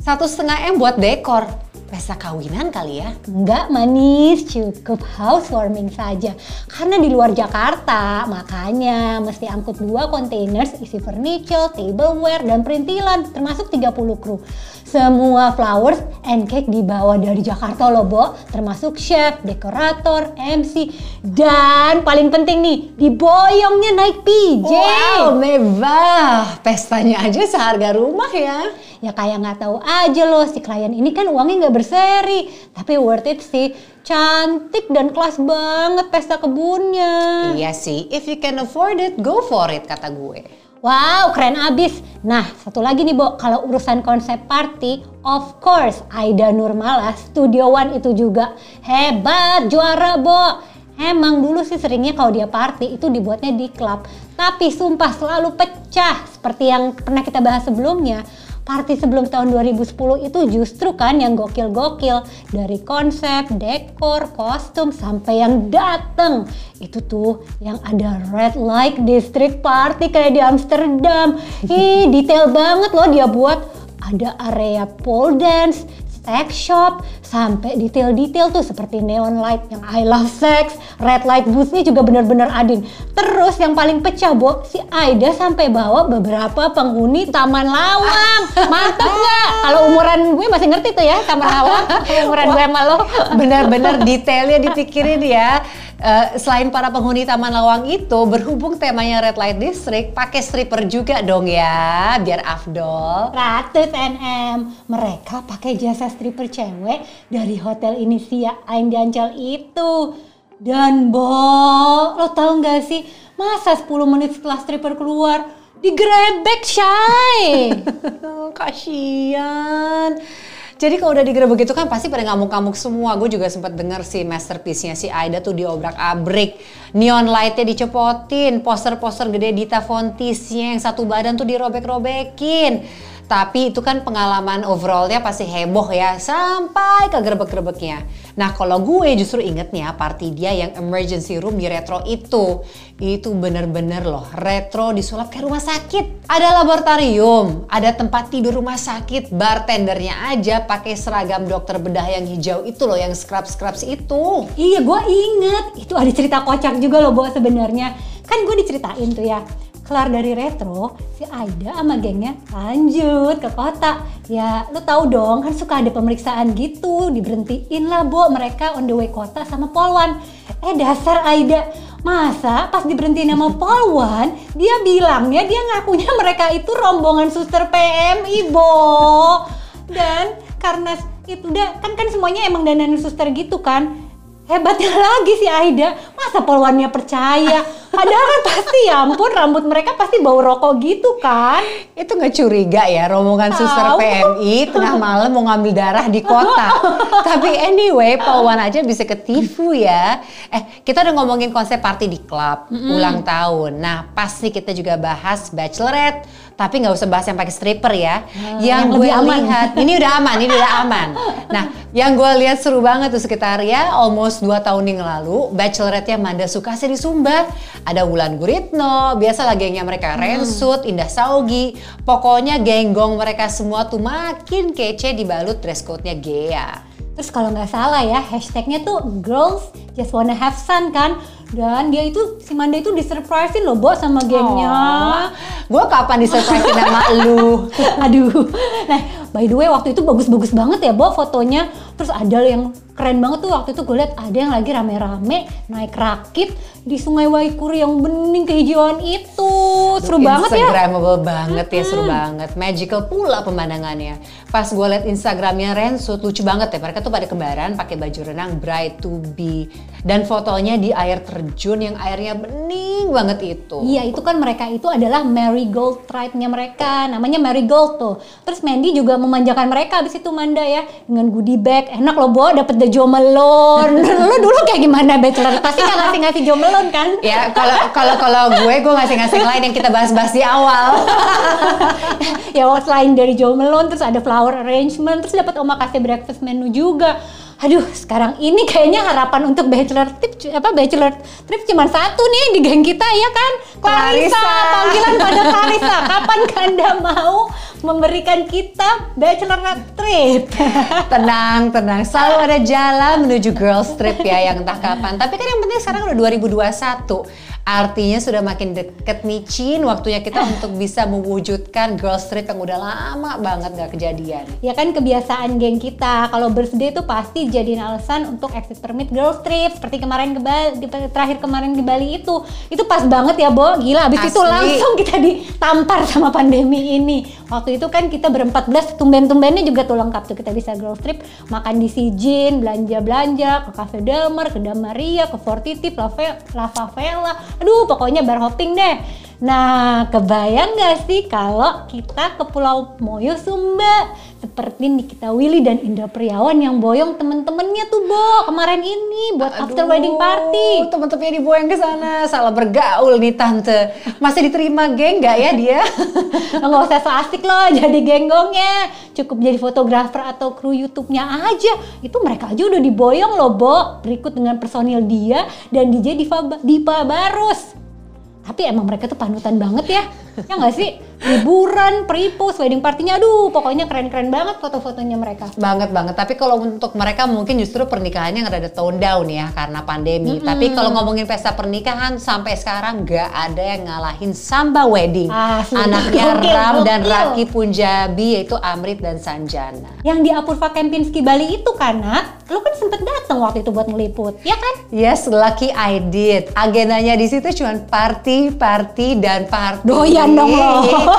Satu setengah M buat dekor? Pesta kawinan kali ya? Enggak manis, cukup housewarming saja. Karena di luar Jakarta, makanya mesti angkut dua containers isi furniture, tableware, dan perintilan, termasuk 30 kru. Semua flowers and cake dibawa dari Jakarta loh, Bo. Termasuk chef, dekorator, MC, dan paling penting nih, diboyongnya naik PJ. Wow, mewah. Pestanya aja seharga rumah ya. Ya kayak nggak tahu aja loh si klien ini kan uangnya nggak berseri, tapi worth it sih. Cantik dan kelas banget pesta kebunnya. Iya sih, if you can afford it, go for it kata gue. Wow, keren abis. Nah, satu lagi nih, Bo. Kalau urusan konsep party, of course, Aida Nurmala, Studio One itu juga hebat, juara, Bo. Emang dulu sih seringnya kalau dia party itu dibuatnya di klub. Tapi sumpah selalu pecah seperti yang pernah kita bahas sebelumnya. Party sebelum tahun 2010 itu justru kan yang gokil-gokil dari konsep, dekor, kostum sampai yang dateng. Itu tuh yang ada red light district party kayak di Amsterdam. Ih, detail banget loh dia buat. Ada area pole dance, sex shop sampai detail-detail tuh seperti neon light yang I love sex, red light boothnya juga bener-bener adin. Terus yang paling pecah, Bo, si Aida sampai bawa beberapa penghuni Taman Lawang. *laughs* Mantap nggak? Kalau umuran gue masih ngerti tuh ya Taman Lawang. umuran gue sama lo. Benar-benar detailnya dipikirin ya. Uh, selain para penghuni Taman Lawang itu, berhubung temanya Red Light District, pakai stripper juga dong ya, biar afdol. Ratus NM. Mereka pakai jasa stripper cewek dari hotel Inisia Ain Ancol itu. Dan Bo, lo tau gak sih, masa 10 menit setelah stripper keluar, digrebek Shay. *laughs* Kasian. Jadi kalau udah digerebek itu kan pasti pada ngamuk-ngamuk semua. Gue juga sempat denger si masterpiece-nya si Aida tuh diobrak-abrik. Neon light-nya dicepotin, poster-poster gede Dita Fontisnya yang satu badan tuh dirobek-robekin. Tapi itu kan pengalaman overallnya pasti heboh ya sampai ke gerebek-gerebeknya. Nah kalau gue justru ingetnya party dia yang emergency room di retro itu. Itu bener-bener loh retro disulap kayak rumah sakit. Ada laboratorium, ada tempat tidur rumah sakit, bartendernya aja pakai seragam dokter bedah yang hijau itu loh yang scrub-scrubs itu. Iya gue inget, itu ada cerita kocak juga loh buat sebenarnya. Kan gue diceritain tuh ya, kelar dari retro, si Aida sama gengnya lanjut ke kota. Ya, lu tahu dong, kan suka ada pemeriksaan gitu, diberhentiin lah, Bo, mereka on the way kota sama Polwan. Eh, dasar Aida, masa pas diberhentiin sama Polwan, dia bilangnya dia ngakunya mereka itu rombongan suster PMI, Bo. Dan karena itu udah kan kan semuanya emang dandanin suster gitu kan hebatnya *laughs* lagi si Aida masa polwannya percaya padahal kan pasti ya ampun rambut mereka pasti bau rokok gitu kan itu nggak curiga ya rombongan suster PMI tengah malam mau ngambil darah di kota *laughs* tapi anyway polwan aja bisa ketipu ya eh kita udah ngomongin konsep party di klub mm -hmm. ulang tahun nah pasti kita juga bahas bachelorette tapi nggak usah bahas yang pakai stripper ya. Hmm, yang, yang gue lihat, ini udah aman, ini udah aman. *laughs* Nah, yang gue lihat seru banget tuh sekitar ya almost 2 tahun yang lalu, bachelorette-nya Manda Sukase di Sumba. Ada Wulan Guritno, biasa lah gengnya mereka, hmm. Rensut, Indah Saugi. Pokoknya genggong mereka semua tuh makin kece dibalut dress code-nya Gea. Terus kalau nggak salah ya, hashtagnya tuh girls just wanna have fun kan. Dan dia itu, si Manda itu disurprisein loh, Bo, sama gengnya. Oh, gue kapan disurprisein sama lu? *laughs* Aduh. Nah, by the way, waktu itu bagus-bagus banget ya, Bo, fotonya. Terus ada yang keren banget tuh waktu itu gue liat ada yang lagi rame-rame naik rakit di sungai Waikuri yang bening kehijauan itu. Seru banget ya. Instagramable banget ya, seru banget. Magical pula pemandangannya. Pas gue liat Instagramnya Rensut, lucu banget ya. Mereka tuh pada kembaran pakai baju renang bright to be. Dan fotonya di air terjun yang airnya bening banget itu. Iya, itu kan mereka itu adalah marigold tribe-nya mereka. Namanya marigold tuh. Terus Mandy juga memanjakan mereka abis itu Manda ya. Dengan goodie bag. Enak loh, Bo, dapet the jomelon. *laughs* Lo dulu kayak gimana bachelor? Pasti gak ngasih-ngasih jomelon kan? Ya, kalau kalau kalau gue, gue ngasih-ngasih lain yang kita bahas-bahas di awal. *laughs* ya, selain dari jomelon, terus ada flower arrangement, terus dapat omakase breakfast menu juga aduh sekarang ini kayaknya harapan untuk bachelor trip apa bachelor trip cuma satu nih di geng kita ya kan? Clarissa, Clarissa. panggilan pada *laughs* Clarissa. Kapan kanda mau memberikan kita bachelor trip? *laughs* Tenang tenang. Selalu ada jalan menuju girls trip ya yang entah kapan. Tapi kan yang penting sekarang udah 2021 Artinya sudah makin deket nih Cin, waktunya kita untuk bisa mewujudkan girls trip yang udah lama banget gak kejadian. Ya kan kebiasaan geng kita, kalau birthday itu pasti jadiin alasan untuk exit permit girls trip. Seperti kemarin ke Bali, terakhir kemarin di Bali itu. Itu pas banget ya Bo, gila abis Asli. itu langsung kita ditampar sama pandemi ini. Waktu itu kan kita berempat belas, tumben-tumbennya juga tuh lengkap tuh kita bisa girls trip. Makan di Sijin, belanja-belanja, ke Cafe Damar, ke Damaria, ke Fortiti, Lava, Lava Vela, aduh pokoknya bar hopping deh Nah, kebayang nggak sih kalau kita ke Pulau Moyo Sumba seperti Nikita Willy dan Indra Priawan yang boyong temen-temennya tuh Bo kemarin ini buat after wedding party. Teman-temannya diboyong ke sana, salah bergaul nih tante. Masih diterima geng nggak ya dia? *laughs* Nggak usah so asik loh jadi genggongnya. Cukup jadi fotografer atau kru YouTube-nya aja. Itu mereka aja udah diboyong loh Bo. Berikut dengan personil dia dan DJ Diva, Dipa Barus. Tapi emang mereka tuh panutan banget ya. Ya nggak sih? Liburan, pre-post, wedding partinya, aduh pokoknya keren-keren banget foto-fotonya mereka. Banget banget. Tapi kalau untuk mereka mungkin justru pernikahannya nggak ada tone down ya karena pandemi. Tapi kalau ngomongin pesta pernikahan sampai sekarang nggak ada yang ngalahin Samba Wedding. Asli. Anaknya Gokil, Ram dan gokil. Raki Punjabi yaitu Amrit dan Sanjana. Yang di Apurva Kempinski Bali itu kan, Nak? Lu kan sempet datang waktu itu buat ngeliput, ya kan? Yes, lucky I did. Agendanya di situ cuma party, party, dan party. Doyan dong lo. *laughs*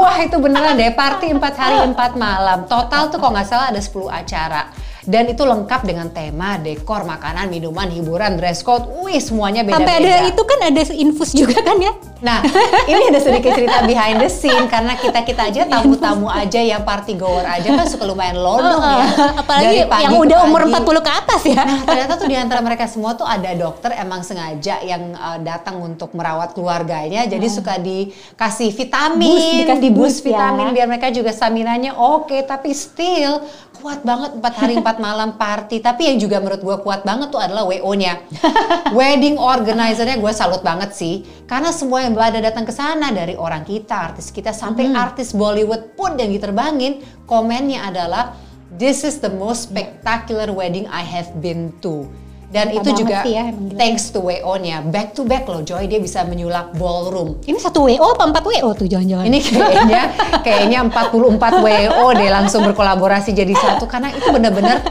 Wah itu beneran deh, party 4 hari 4 malam. Total tuh kalau nggak salah ada 10 acara. Dan itu lengkap dengan tema, dekor, makanan, minuman, hiburan, dress code. Wih semuanya beda-beda. Sampai ada itu kan ada infus juga kan ya? Nah, ini ada sedikit cerita behind the scene karena kita kita aja tamu-tamu aja yang party goer aja kan suka lumayan lodong ya. Apalagi Dari pagi yang udah umur pagi. 40 ke atas ya. Nah, ternyata tuh di antara mereka semua tuh ada dokter emang sengaja yang uh, datang untuk merawat keluarganya. Jadi suka dikasih vitamin, Hmm. Boost, dikasih di boost boost ya. vitamin biar mereka juga staminanya oke, tapi still kuat banget 4 hari 4 malam party. Tapi yang juga menurut gue kuat banget tuh adalah WO-nya. *laughs* Wedding organizer-nya gue salut banget sih. Karena semua yang pada datang ke sana dari orang kita, artis kita sampai Hmm. artis Bollywood pun yang diterbangin, komennya adalah This is the most spectacular wedding I have been to. Dan Mantap itu juga sih ya, emang thanks to WO-nya. Back to back loh Joy, dia bisa menyulap ballroom. Ini satu WO apa empat WO tuh jangan-jangan? Ini kayaknya kayaknya 44 WO deh langsung berkolaborasi jadi satu karena itu bener-bener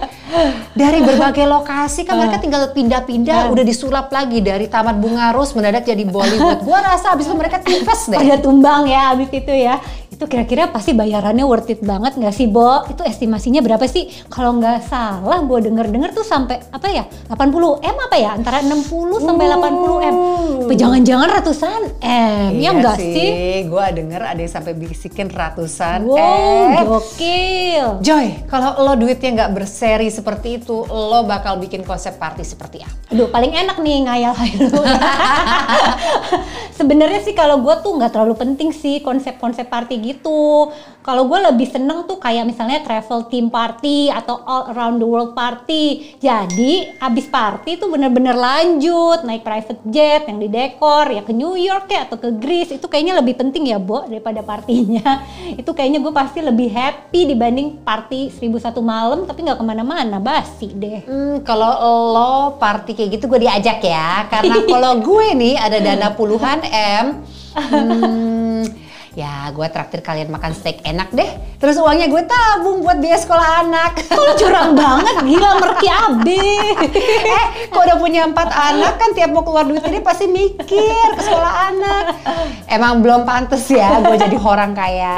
dari berbagai lokasi kan mereka tinggal pindah-pindah udah disulap lagi dari Taman Bunga Rose mendadak jadi Bollywood. Gua rasa abis itu mereka tipes deh. pada tumbang ya abis itu ya. Itu kira-kira pasti bayarannya worth it banget nggak sih, Bo? Itu estimasinya berapa sih? Kalau nggak salah, Bo denger-denger tuh sampai apa ya? 80 M apa ya? Antara 60 sampai 80 M. Jangan-jangan ratusan M? ya nggak sih? Gue denger ada yang sampai bisikin ratusan. Wow, eh, gokil. Joy, kalau lo duitnya nggak berseri seperti itu, lo bakal bikin konsep party seperti apa? Aduh, paling enak nih ngayal-ngayal. *laughs* Sebenarnya sih kalau gue tuh nggak terlalu penting sih konsep-konsep party gitu. Kalau gue lebih seneng tuh kayak misalnya travel team party atau all around the world party. Jadi abis party tuh bener-bener lanjut naik private jet yang didekor ya ke New York ya atau ke Greece itu kayaknya lebih penting ya Bo daripada partinya. *laughs* Itu kayaknya gue pasti lebih happy dibanding party 1001 malam tapi nggak ke mana-mana basi deh. Hmm, kalau lo party kayak gitu gue diajak ya, karena *laughs* kalau gue nih ada dana puluhan m, hmm, *laughs* ya gue traktir kalian makan steak enak deh. Terus uangnya gue tabung buat biaya sekolah anak. Lu curang banget, gila merki abe. *laughs* eh, kok udah punya empat anak kan tiap mau keluar duit ini pasti mikir ke sekolah anak. Emang belum pantas ya gue jadi orang kaya.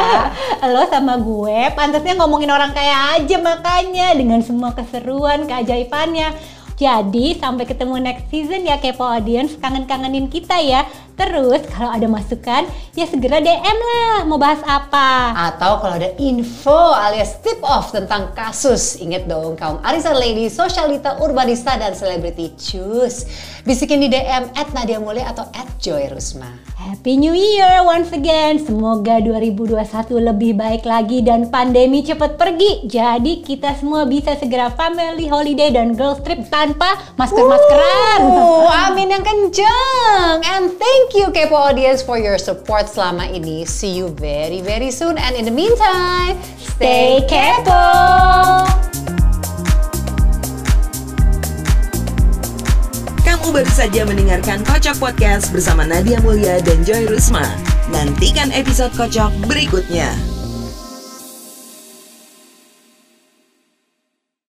Lo sama gue pantasnya ngomongin orang kaya aja makanya dengan semua keseruan, keajaibannya. Jadi sampai ketemu next season ya Kepo Audience, kangen-kangenin kita ya. Terus kalau ada masukan ya segera DM lah mau bahas apa. Atau kalau ada info alias tip off tentang kasus, inget dong kaum arisan lady, sosialita, urbanista, dan selebriti cus. Bisikin di DM at Nadia Mulya atau at Joy Rusma. Happy New Year once again. Semoga 2021 lebih baik lagi dan pandemi cepat pergi. Jadi kita semua bisa segera family holiday dan girls trip tanpa masker-maskeran. Uh, amin yang kenceng. And thank you Kepo Audience for your support selama ini. See you very very soon. And in the meantime, Stay kepo. Kamu baru saja mendengarkan Kocok Podcast bersama Nadia Mulya dan Joy Rusma. Nantikan episode Kocok berikutnya.